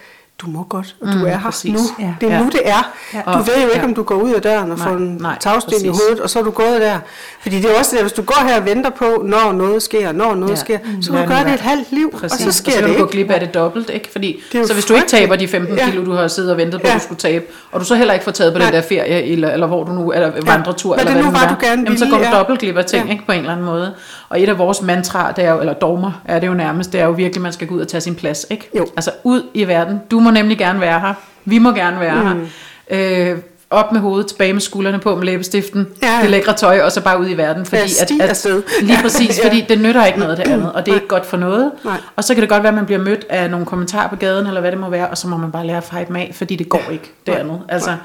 du må godt, og du Mm, er her præcis. nu. Ja. Det er Ja. nu, det er. Ja. Du ved jo ikke, Ja. om du går ud af døren og Nej, får en nej, tagsten i præcis. hovedet, og så er du gået der. Fordi det er også det, hvis du går her og venter på, når noget sker, når noget Ja. sker, så kan du nu gøre det et halvt liv, Præcis. og så sker og så det du gå ikke. glip af det dobbelt, ikke? Fordi, Det så hvis du ikke taber de 15 Ja. kilo, du har siddet og ventet på, Ja. at du skulle tabe, og du så heller ikke får taget på den der ferie, eller, eller hvor du nu er, vandretur, Hvad eller det hvad nu det var, er, du gerne jamen, så går du ja. dobbelt glip af ting, Ja. ikke? På en eller anden måde. Og et af vores mantraer, det er jo, eller dogmer, er det jo nærmest, det er jo virkelig, man skal gå ud og tage sin plads, ikke? Altså ud i verden. Du må nemlig gerne være her. Vi må gerne være Mm. her. Øh, op med hovedet, tilbage med skuldrene på med læbestiften, Ja, det lækre tøj, og så bare ud i verden. Fordi Ja, sti afsted. lige præcis, Ja. fordi det nytter ikke noget det andet, og det er ikke godt for noget. Nej. Og så kan det godt være, at man bliver mødt af nogle kommentarer på gaden, eller hvad det må være, og så må man bare lære at fight af, fordi det går ikke, det Nej. andet. Altså,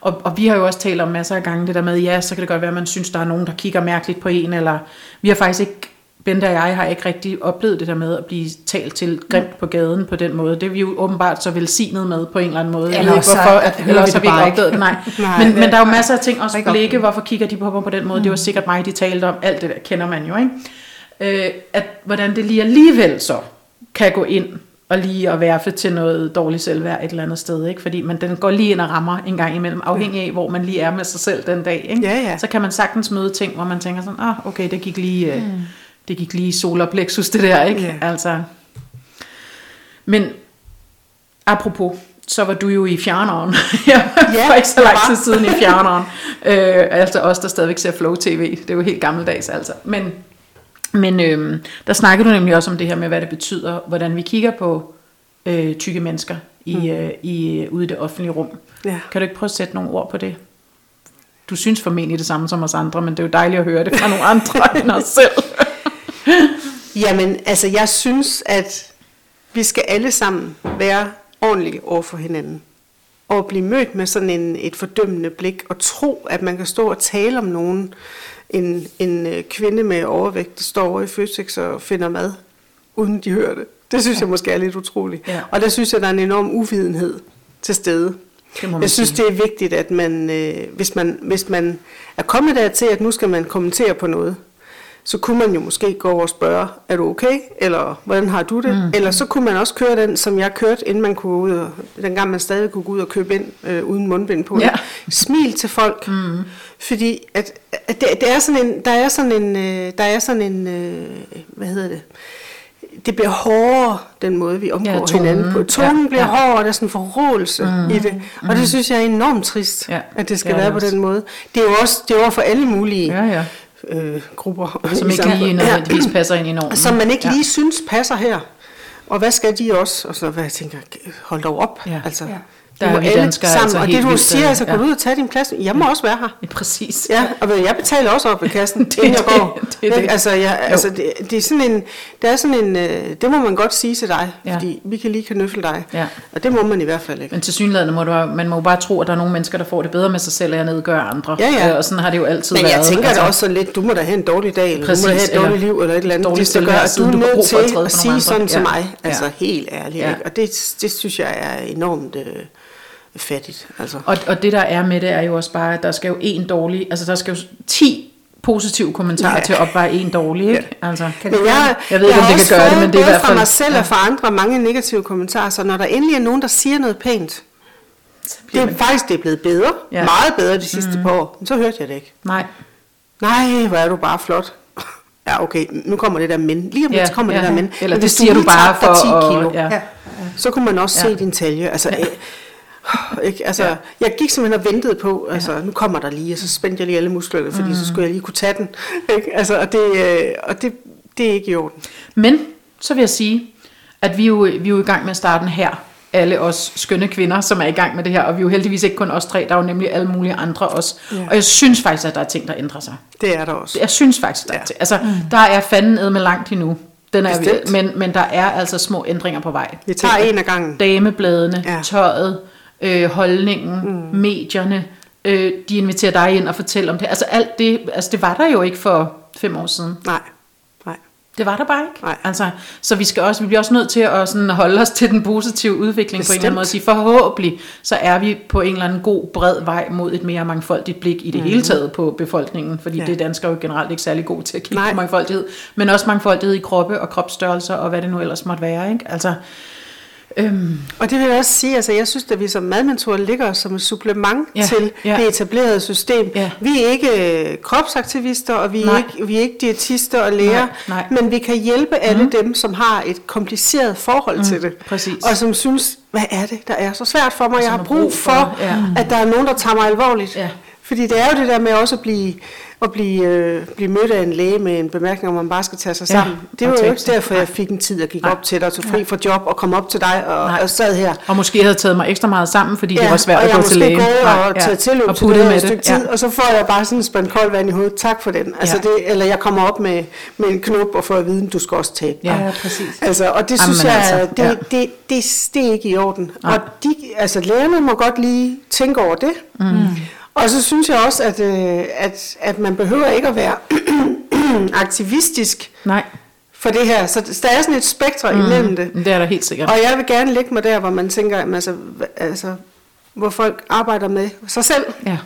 og, og vi har jo også talt om masser af gange det der med, ja, så kan det godt være, at man synes, der er nogen, der kigger mærkeligt på en, eller vi har faktisk ikke, Bente og jeg har ikke rigtig oplevet det der med at blive talt til grimt på gaden på den måde. Det er vi jo åbenbart så velsignet med på en eller anden måde. Eller også hvorfor, at, eller også har vi ikke bare ikke. oplevet det. Nej. Nej, men, det men der er jo masser af ting, også på ligge, hvorfor kigger de på mig på den måde. Det var sikkert mig, de talte om. Alt det der kender man jo, ikke? Øh, at hvordan det lige alligevel så kan gå ind og lige at værfe til noget dårligt selvværd et eller andet sted, ikke? Fordi man, den går lige ind og rammer en gang imellem, afhængig af, hvor man lige er med sig selv den dag, ikke? Ja, ja. Så kan man sagtens møde ting, hvor man tænker sådan, ah, okay, det gik lige, øh, det gik lige solar plexus, det der, ikke? Ja. Altså, men apropos, så var du jo i fjerneren. ja, Ja, for ikke så jeg lang var. tid siden i fjerneren. øh, altså os, der stadigvæk ser Flow TV. Det er jo helt gammeldags, altså. Men, men øh, der snakkede du nemlig også om det her med, hvad det betyder, hvordan vi kigger på øh, tykke mennesker i, mm. øh, i, ude i det offentlige rum. Ja. Kan du ikke prøve at sætte nogle ord på det? Du synes formentlig det samme som os andre, men det er jo dejligt at høre det fra nogle andre end os selv. Jamen, altså jeg synes, at vi skal alle sammen være ordentlige over for hinanden. Og blive mødt med sådan en, et fordømmende blik, og tro, at man kan stå og tale om nogen. En, en øh, kvinde med overvægt, der står over i Føtex og finder mad, uden de hører det. Det synes jeg måske er lidt utroligt. Ja. Og der synes jeg, der er en enorm uvidenhed til stede. Jeg synes, sige. det er vigtigt, at man, øh, hvis, man, hvis man er kommet dertil, at nu skal man kommentere på noget, så kunne man jo måske gå over og spørge, er du okay? Eller hvordan har du det? Mm. Eller så kunne man også køre den, som jeg kørte, inden man kunne gå ud, og, dengang man stadig kunne gå ud og købe ind øh, uden mundbind på. Ja. Smil til folk. Mm. Fordi at, at det, det er sådan en, der er sådan en, øh, der er sådan en, øh, hvad hedder det? Det bliver hårdere, den måde vi omgår Ja, tonen. hinanden på. Tonen Ja, bliver ja. hårdere, der er sådan en forrådelse mm. i det. Og det synes jeg er enormt trist, Ja, at det skal det være på også. den måde. Det er jo også det er jo for alle mulige Ja, ja. Øh, grupper. Som ikke lige nødvendigvis passer ind i normen. Som man ikke Ja. lige synes passer her. Og hvad skal de også? Og så hvad jeg tænker, hold dog op. Ja. Altså, Ja. Der er vi danskere sammen. altså og helt det du vildt, siger, altså, gå ja. ud og tage din plads. Jeg må også være her. Ja, præcis. Ja, og jeg betaler også op ved kassen, Det inden jeg går. det, det det. Altså, jeg, Jo. altså det, det, er sådan en, det er sådan en, øh, det må man godt sige til dig, Ja. fordi vi kan lige knøffel dig. Ja. Og det må man i hvert fald ikke. Men til synligheden må du, man må jo bare tro, at der er nogle mennesker, der får det bedre med sig selv, og nedgøre andre. Ja, ja. Øh, Og sådan har det jo altid Men været. jeg tænker altså, da også sådan lidt, du må da have en dårlig dag, eller Præcis, du må da have et eller dårligt liv, eller et eller andet. dårligt Det, gør, at du er nødt til at sige sådan til mig. Altså helt ærligt. Og det, det synes jeg er enormt øh, fattigt. Altså. Og, og det der er med det, er jo også bare, at der skal jo en dårlig, altså der skal jo 10 positive kommentarer Ja. til at opveje en dårlig, ikke? Altså, Kan Men det jeg, Jeg ved ikke, om det kan gøre det, men det er i hvert fra fald- mig selv ja. og fra andre mange negative kommentarer, så når der endelig er nogen, der siger noget pænt, det er faktisk det er blevet bedre, Ja. ja. meget bedre de sidste mm. par år, men så hørte jeg det ikke. nej. Nej, hvor er du bare flot. Ja, okay, nu kommer det der men. Lige om lidt Ja, kommer ja. det der men. Eller men det siger du bare for 10 at- kilo, ja. Ja. så kunne man også Ja. se din talje. Altså, ja. ikke? altså Ja. jeg gik simpelthen og ventede på, altså nu kommer der lige, og så spændte jeg lige alle musklerne, fordi mm. så skulle jeg lige kunne tage den. Ikke? Altså, og det, øh, og det, det er ikke i orden. Men så vil jeg sige, at vi er jo, vi er jo i gang med at starte her. Alle os skønne kvinder, som er i gang med det her. Og vi er jo heldigvis ikke kun os tre, der er jo nemlig alle mulige andre også. Ja. Og jeg synes faktisk, at der er ting, der ændrer sig. Det er der også. Jeg synes faktisk, der er Ja. ting. Altså, der er fanden ed med langt endnu. Den er, Bestemt. men, men der er altså små ændringer på vej. Vi tager en af gangen. Damebladene, ja. Ja. tøjet, øh, holdningen, mm. medierne. Øh, de inviterer dig ind og fortæller om det. Altså alt det, altså det var der jo ikke for fem år siden. Nej, nej. Det var der bare ikke. Nej. Altså, så vi, skal også, vi bliver også nødt til at sådan holde os til den positive udvikling på en eller anden måde. Sige, forhåbentlig så er vi på en eller anden god, bred vej mod et mere mangfoldigt blik i det mm. hele taget på befolkningen. Fordi. Ja. det er danskere jo generelt ikke særlig gode til at kigge Nej. på mangfoldighed. Men også mangfoldighed i kroppe og kropsstørrelser og hvad det nu ellers måtte være. Ikke? Altså, øhm, Og det vil jeg også sige, altså jeg synes, at vi som madmentorer ligger som et supplement Ja, til ja. det etablerede system. Ja. Vi er ikke øh, kropsaktivister, og vi er, Nej. ikke, vi er ikke diætister og læger, Nej, nej. men vi kan hjælpe alle mm. dem, som har et kompliceret forhold mm, til det. præcis. Og som synes, hvad er det, der er så svært for mig? Jeg har brug for, for- ja. at der er nogen, der tager mig alvorligt. Ja. Fordi det er jo det der med også at blive, at blive, øh, blive mødt af en læge med en bemærkning om, at man bare skal tage sig Ja, sammen. det og var jo tage- ikke derfor, jeg fik en tid og gik Nej. op til dig og tog fri fra job og kom op til dig og, Nej. og sad her. Og måske havde taget mig ekstra meget sammen, fordi ja, det var svært og at jeg gå til måske lægen. gået Nej, og taget tilløb og til det med et stykke tid, Ja. og så får jeg bare sådan en spand koldt vand i hovedet. Tak for den. Altså Ja. det, eller jeg kommer op med, med en knop og får at vide, du skal også tabe dig. Ja. Ja, præcis. Altså, og det synes jeg, altså, det, ja. ja. det, det, det, det er ikke i orden. Nej. Og de, altså, lægerne må godt lige tænke over det. Mm. Og så synes jeg også, at, øh, at, at man behøver ikke at være aktivistisk Nej, for det her. Så der er sådan et spektrum mm. imellem det. det er der helt sikkert. Og jeg vil gerne lægge mig der, hvor man tænker, jamen, altså, altså, hvor folk arbejder med sig selv Ja.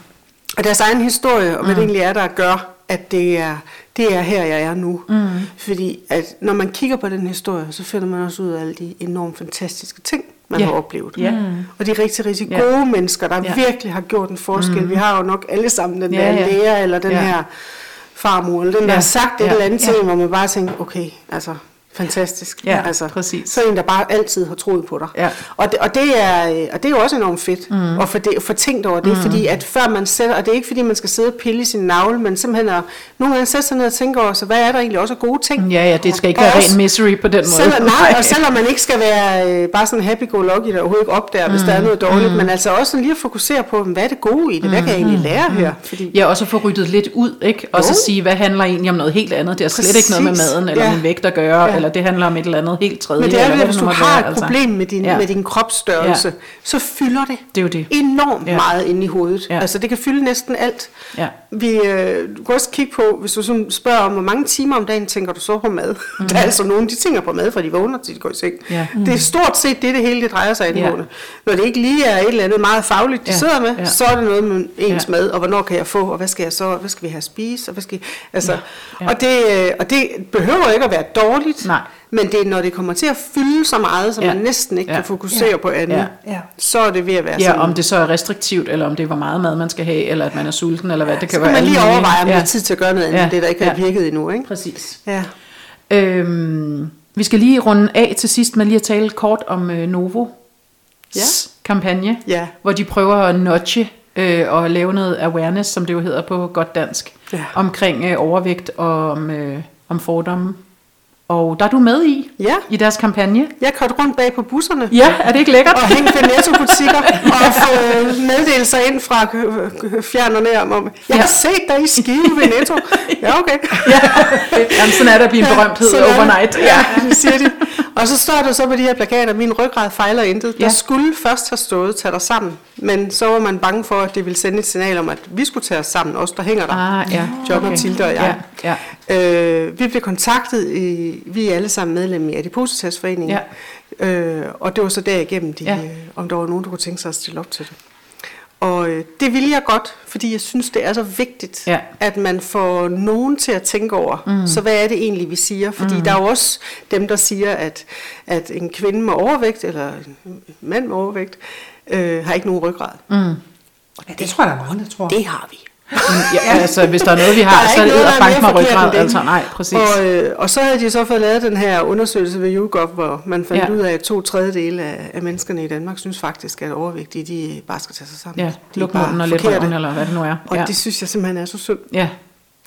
og deres egen historie, og hvad mm. det egentlig er, der gør, at det er, det er her, jeg er nu. Mm. Fordi at når man kigger på den historie, så finder man også ud af alle de enormt fantastiske ting, man Ja. har oplevet. Ja. Og de rigtig, rigtig Ja. gode mennesker, der Ja. virkelig har gjort en forskel. Mm. Vi har jo nok alle sammen den Ja, der ja. lærer, eller den Ja. her farmor, eller den, der Ja. har sagt et Ja. eller andet Ja. til, hvor man bare tænker, okay, altså, fantastisk. Ja, altså, præcis. Så en, der bare altid har troet på dig. Ja. Og, det, og, det er, øh, og det er jo også enormt fedt mm. at få, det, få tænkt over det, mm. fordi at før man sætter, og det er ikke fordi man skal sidde og pille i sin navle, men simpelthen at nogle gange sætte sig ned og tænke over, så hvad er der egentlig også af gode ting? Ja, ja, det skal ikke Og være også- ren misery på den måde. Selvom, nej, og selvom man ikke skal være øh, bare sådan happy-go-lucky, der overhovedet ikke opdager, hvis der er noget dårligt, men altså også lige at fokusere på, hvad er det gode i det? Hvad kan jeg egentlig lære her? Fordi, Ja, og så få ryddet lidt ud, ikke? Og så sige, hvad handler egentlig om noget helt andet? Det har slet ikke noget med maden eller Ja. min vægt at gøre, Ja. Eller det handler om et eller andet helt tredje. men det er jo det, hvis du har være, et problem med din, Ja. med din kropsstørrelse, Ja. så fylder det Det er jo det. enormt Ja. meget inde i hovedet. Ja. Altså det kan fylde næsten alt. Ja. Vi, øh, du kan også kigge på, hvis du sådan spørger om, hvor mange timer om dagen tænker du så på mad? Mm. Der er altså nogen, de tænker på mad, fra de vågner til de går i seng. Ja. Det er stort set det, det hele det drejer sig Ja. angående. Når det ikke lige er et eller andet meget fagligt, de Ja. sidder med, Ja. så er det noget med ens Ja. mad, og hvornår kan jeg få, og hvad skal jeg så, hvad skal vi have at spise, og hvad skal altså, Ja. Og, det, øh, og det behøver ikke at være dårligt, Nej. Men det er, når det kommer til at fylde så meget, så Ja. man næsten ikke Ja. kan fokusere Ja. på andet, Ja. Ja. så er det ved at være Ja, sådan. om det så er restriktivt, eller om det er, hvor meget mad man skal have, eller at man er sulten, eller hvad det kan så være. kan man lige overveje, om ja. det er tid til at gøre noget andet, Ja. det der ikke har Ja. virket endnu, ikke? Præcis. Ja. Øhm, vi skal lige runde af til sidst med lige at tale kort om øh, Novo Ja. kampagne, Ja. hvor de prøver at nudge øh, og lave noget awareness, som det jo hedder på godt dansk, Ja. omkring øh, overvægt og om, øh, om fordomme. Og der er du med i, Ja. i deres kampagne. Jeg kørte rundt bag på busserne. Ja, er det ikke lækkert? Og hængte netto-butikker og få øh, meddelelser ind fra fjern og nær om, jeg Ja. har set dig i Skive ved Netto. Ja, okay. ja, Jamen, sådan er der at blive en berømthed er det. overnight. Ja, det siger de. Og så står der så på de her plakater, min ryggrad fejler intet. Der Ja. skulle først have stået, tag dig sammen. Men så var man bange for, at det ville sende et signal om, at vi skulle tage os sammen, os der hænger der. Ah, ja. John og Tilde og jeg. Ja, ja. Øh, vi blev kontaktet, i, vi er alle sammen medlem i Adipositasforeningen, ja. øh, og det var så derigennem, de, ja. øh, om der var nogen, der kunne tænke sig at stille op til det. Og øh, det vil jeg godt, fordi jeg synes, det er så vigtigt, Ja. at man får nogen til at tænke over, mm. så hvad er det egentlig, vi siger? Fordi mm. der er jo også dem, der siger, at, at en kvinde med overvægt, eller en mand med overvægt, øh, har ikke nogen ryggrad. Mm. Ja, det tror jeg, der er mange, der tror. Det har vi. Ja, altså, hvis der er noget, vi har, så er det mere med forkert end ryggrad. Altså, nej, præcis. Og, øh, og så havde de så fået lavet den her undersøgelse ved YouGov, hvor man fandt Ja. ja. ud af, at to tredjedele af, af menneskerne i Danmark synes faktisk, at overvægtige, de bare skal tage sig sammen. Ja, luk munden og lidt røven, eller hvad det nu er. Og ja. det synes jeg simpelthen er så synd, ja,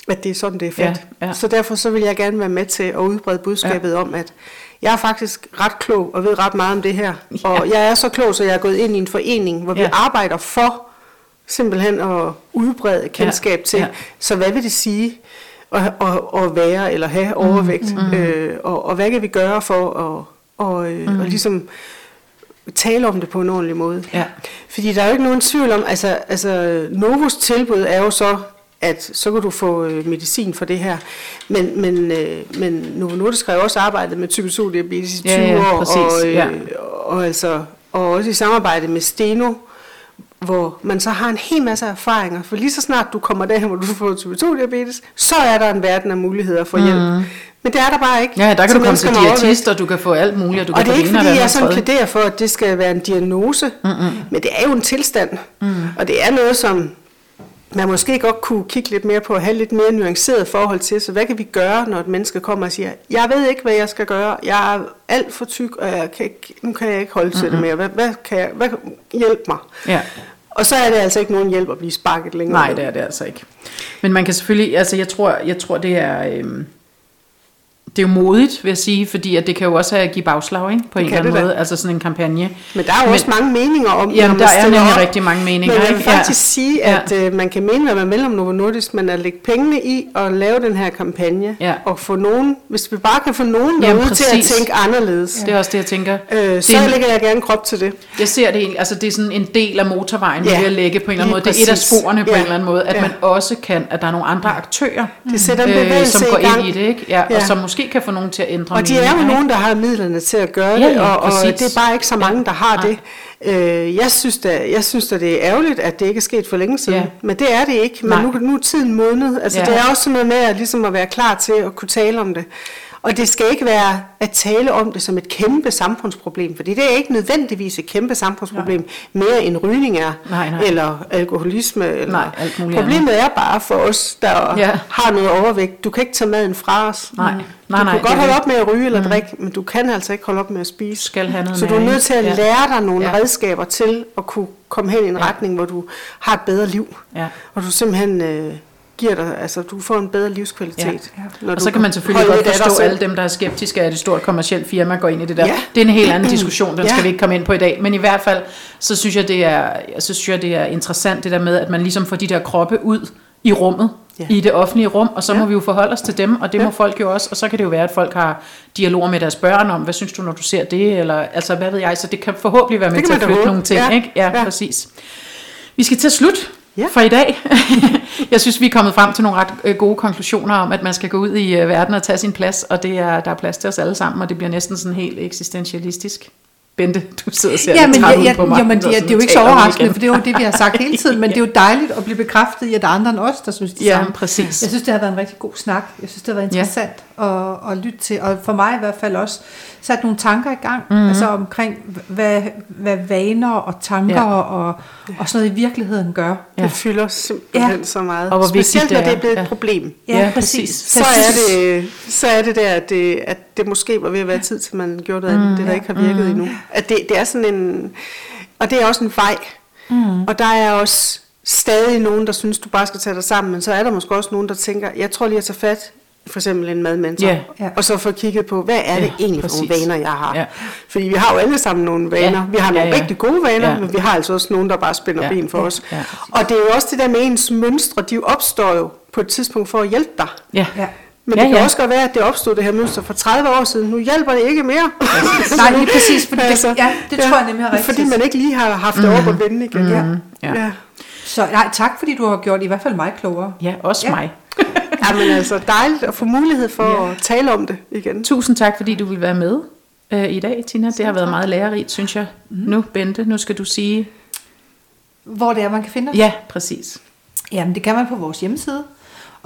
at det er sådan, det er Ja, fedt. ja. Så derfor så vil jeg gerne være med til at udbrede budskabet ja. om, at jeg er faktisk ret klog og ved ret meget om det her. Ja. Og jeg er så klog, så jeg er gået ind i en forening, hvor ja. Ja. vi arbejder for simpelthen at udbrede kendskab Ja, til. ja. Så hvad vil det sige at, at, at være eller have overvægt? Mm. Øh, og, og hvad kan vi gøre for at og, øh, mm. og ligesom tale om det på en ordentlig måde? Ja. Fordi der er jo ikke nogen tvivl om, altså, altså Novos tilbud er jo så, at så kan du få øh, medicin for det her. Men, men, øh, men Novo Nordisk har jo også arbejdet med type 2 diabetes i 20 Ja, ja, år, præcis, og, øh, ja. og, altså, og også i samarbejde med Steno, hvor man så har en hel masse erfaringer. For lige så snart du kommer derhen, hvor du får type 2 diabetes, så er der en verden af muligheder for hjælp. Men det er der bare ikke. ja, der kan du komme til diætist, og du kan få alt muligt, og du Og kan det er ikke fordi, jeg sådan plæderer for, at det skal være en diagnose, Mm-mm. men det er jo en tilstand. Mm. Og det er noget, som man måske godt kunne kigge lidt mere på, og have lidt mere nuanceret forhold til. Så hvad kan vi gøre, når et menneske kommer og siger, jeg ved ikke, hvad jeg skal gøre, jeg er alt for tyk, og jeg kan ikke, nu kan jeg ikke holde til det mere. Hvad, hvad kan jeg, hvad, hjælp mig. Ja. Og så er det altså ikke nogen hjælp at blive sparket længere. Nej, det er det altså ikke. Men man kan selvfølgelig, altså jeg tror, jeg tror det er, øhm, det er jo modigt, vil jeg sige, fordi at det kan jo også give bagslag, ikke? På en kan eller anden det da. måde, altså sådan en kampagne. Men der er jo også mange meninger om, Jamen, når man der er nemlig op. rigtig mange meninger, Men jeg vil ikke? Ja. faktisk sige, Ja. at øh, man kan mene, hvad man vil om Novo Nordisk, men at lægge pengene i at lave den her kampagne, Ja. og få nogen, hvis vi bare kan få nogen Jamen, derude til at tænke anderledes, Det er også det, jeg tænker. øh, Det så en- lægger jeg gerne krop til det. Jeg ser det egentlig, altså det er sådan en del af motorvejen, Ja, ja, at lægge på en eller anden måde. Det er et af sporene på Ja, en eller anden måde, at ja. man også kan, at der er nogle andre aktører, Det sætter en øh, som går gang. ind i det, ikke? Ja, Ja. og som måske kan få nogen til at ændre Og de er jo ikke? nogen, der har midlerne til at gøre det, Ja, ja, og, og præcis. det er bare ikke så mange, der har Nej. det. Øh, jeg synes da, jeg synes da, det er ærgerligt, at det ikke er sket for længe siden. Ja. Men det er det ikke. Men Nej. nu, nu er tiden modnet. Altså, Ja. Det er også sådan noget med at, ligesom at være klar til at kunne tale om det. Og det skal ikke være at tale om det som et kæmpe samfundsproblem, fordi det er ikke nødvendigvis et kæmpe samfundsproblem, mere end rygning er, Nej, nej. eller alkoholisme. Eller. Nej, alt muligt Problemet er bare for os, der Ja. har noget overvægt. Du kan ikke tage maden fra os. Nej, nej, du nej, kan det godt holde op med at ryge eller drikke, men du kan altså ikke holde op med at spise. Skal have noget Så du er nødt til at Ja. lære dig nogle Ja. redskaber til at kunne komme hen i en retning, hvor du har et bedre liv. Ja. Og du simpelthen øh, giver dig, altså du får en bedre livskvalitet. Ja. Når Og så kan man selvfølgelig godt forstå alle dem, der er skeptiske, at et stort kommercielt firma går ind i det der. Ja. Det er en helt anden diskussion, den Ja. skal vi ikke komme ind på i dag. Men i hvert fald, så synes jeg, det er, så synes jeg, det er interessant det der med, at man ligesom får de der kroppe ud i rummet, Ja. i det offentlige rum, og så Ja. må vi jo forholde os til dem, og det Ja. må folk jo også, og så kan det jo være, at folk har dialoger med deres børn om, hvad synes du, når du ser det, eller altså, hvad ved jeg, så det kan forhåbentlig være med til at flytte nogle ting, Ja. ikke? Ja, Ja. præcis. Vi skal til slut Ja. for i dag. jeg synes, vi er kommet frem til nogle ret øh, gode konklusioner om, at man skal gå ud i øh, verden og tage sin plads, og det er, der er plads til os alle sammen, og det bliver næsten sådan helt eksistentialistisk. Bente, du sidder og ser Ja, men jeg, jeg, på mig. jamen, det, er- det er jo ikke så overraskende, for det er jo det, vi har sagt hele tiden, men det er jo dejligt at blive bekræftet i, at der er andre end os, der synes det Ja, samme. præcis. Jeg synes, det har været en rigtig god snak. Jeg synes, det har været Ja. interessant at, at lytte til, og for mig i hvert fald også sat nogle tanker i gang, Mhm. mm-hmm. altså omkring, hvad, hvad vaner og tanker Ja. ja. og, og sådan noget i virkeligheden gør. Ja. Det fylder simpelthen Ja. så meget. Og hvor vigtigt Specielt når det er. blevet Ja. et problem. Ja, præcis. Så er, det, så er det der, at det, at det måske var ved at være tid til, man gjorde noget andet, det der ikke har virket endnu. At det, det er sådan en, og det er også en vej. Mm. Og der er også stadig nogen, der synes, du bare skal tage dig sammen, men så er der måske også nogen, der tænker, jeg tror lige at tage fat for eksempel en madmentor, Ja. Ja. og så få kigget på, hvad er det Ja, egentlig for nogle præcis. vaner, jeg har. Ja. Fordi vi har jo alle sammen nogle vaner. Ja. Vi har nogle ja. rigtig gode vaner, Ja. men vi har altså også nogen, der bare spænder Ja. ben for os. Ja. Og det er jo også det der med ens mønstre, de opstår jo på et tidspunkt for at hjælpe dig. Ja. Ja. Men Ja, det kan ja. også godt være, at det opstod det her mønster for 30 år siden. Nu hjælper det ikke mere. Nej, lige præcis, fordi det- ja, det tror jeg nemlig er rigtigt. Fordi man ikke lige har haft det op at vende igen. Ja. Ja. ja. Så nej, tak fordi du har gjort i hvert fald mig klogere. ja, også Ja. mig. Jamen altså, dejligt at få mulighed for Ja. at tale om det igen. Tusind tak, fordi du vil være med øh, i dag, Tina. Det har været meget lærerigt, synes jeg. Mhm. Nu, Bente, nu skal du sige... Hvor det er, man kan finde os? Ja, præcis. Jamen, det kan man på vores hjemmeside,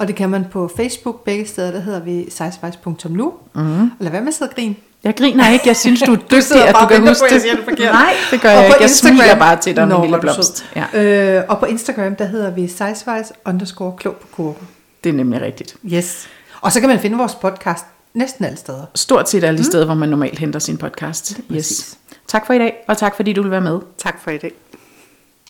og det kan man på Facebook. Begge steder, der hedder vi sejsvejs.nu. Mm. Og lad være med at sidde og grine. Jeg griner ikke. Jeg synes, du er dygtig, sidder at du kan huske det. Nej, det gør Og jeg ikke. Jeg Instagram- smiler bare til dig, min lille du blomst. Ja, Øh, og på Instagram, der hedder vi sejsvejs underscore klog på kurven. det er nemlig rigtigt. Yes. Og så kan man finde vores podcast næsten alle steder. Stort set alle de steder, hvor man normalt henter sin podcast. Yes. Tak for i dag, og tak fordi du vil være med. Tak for i dag.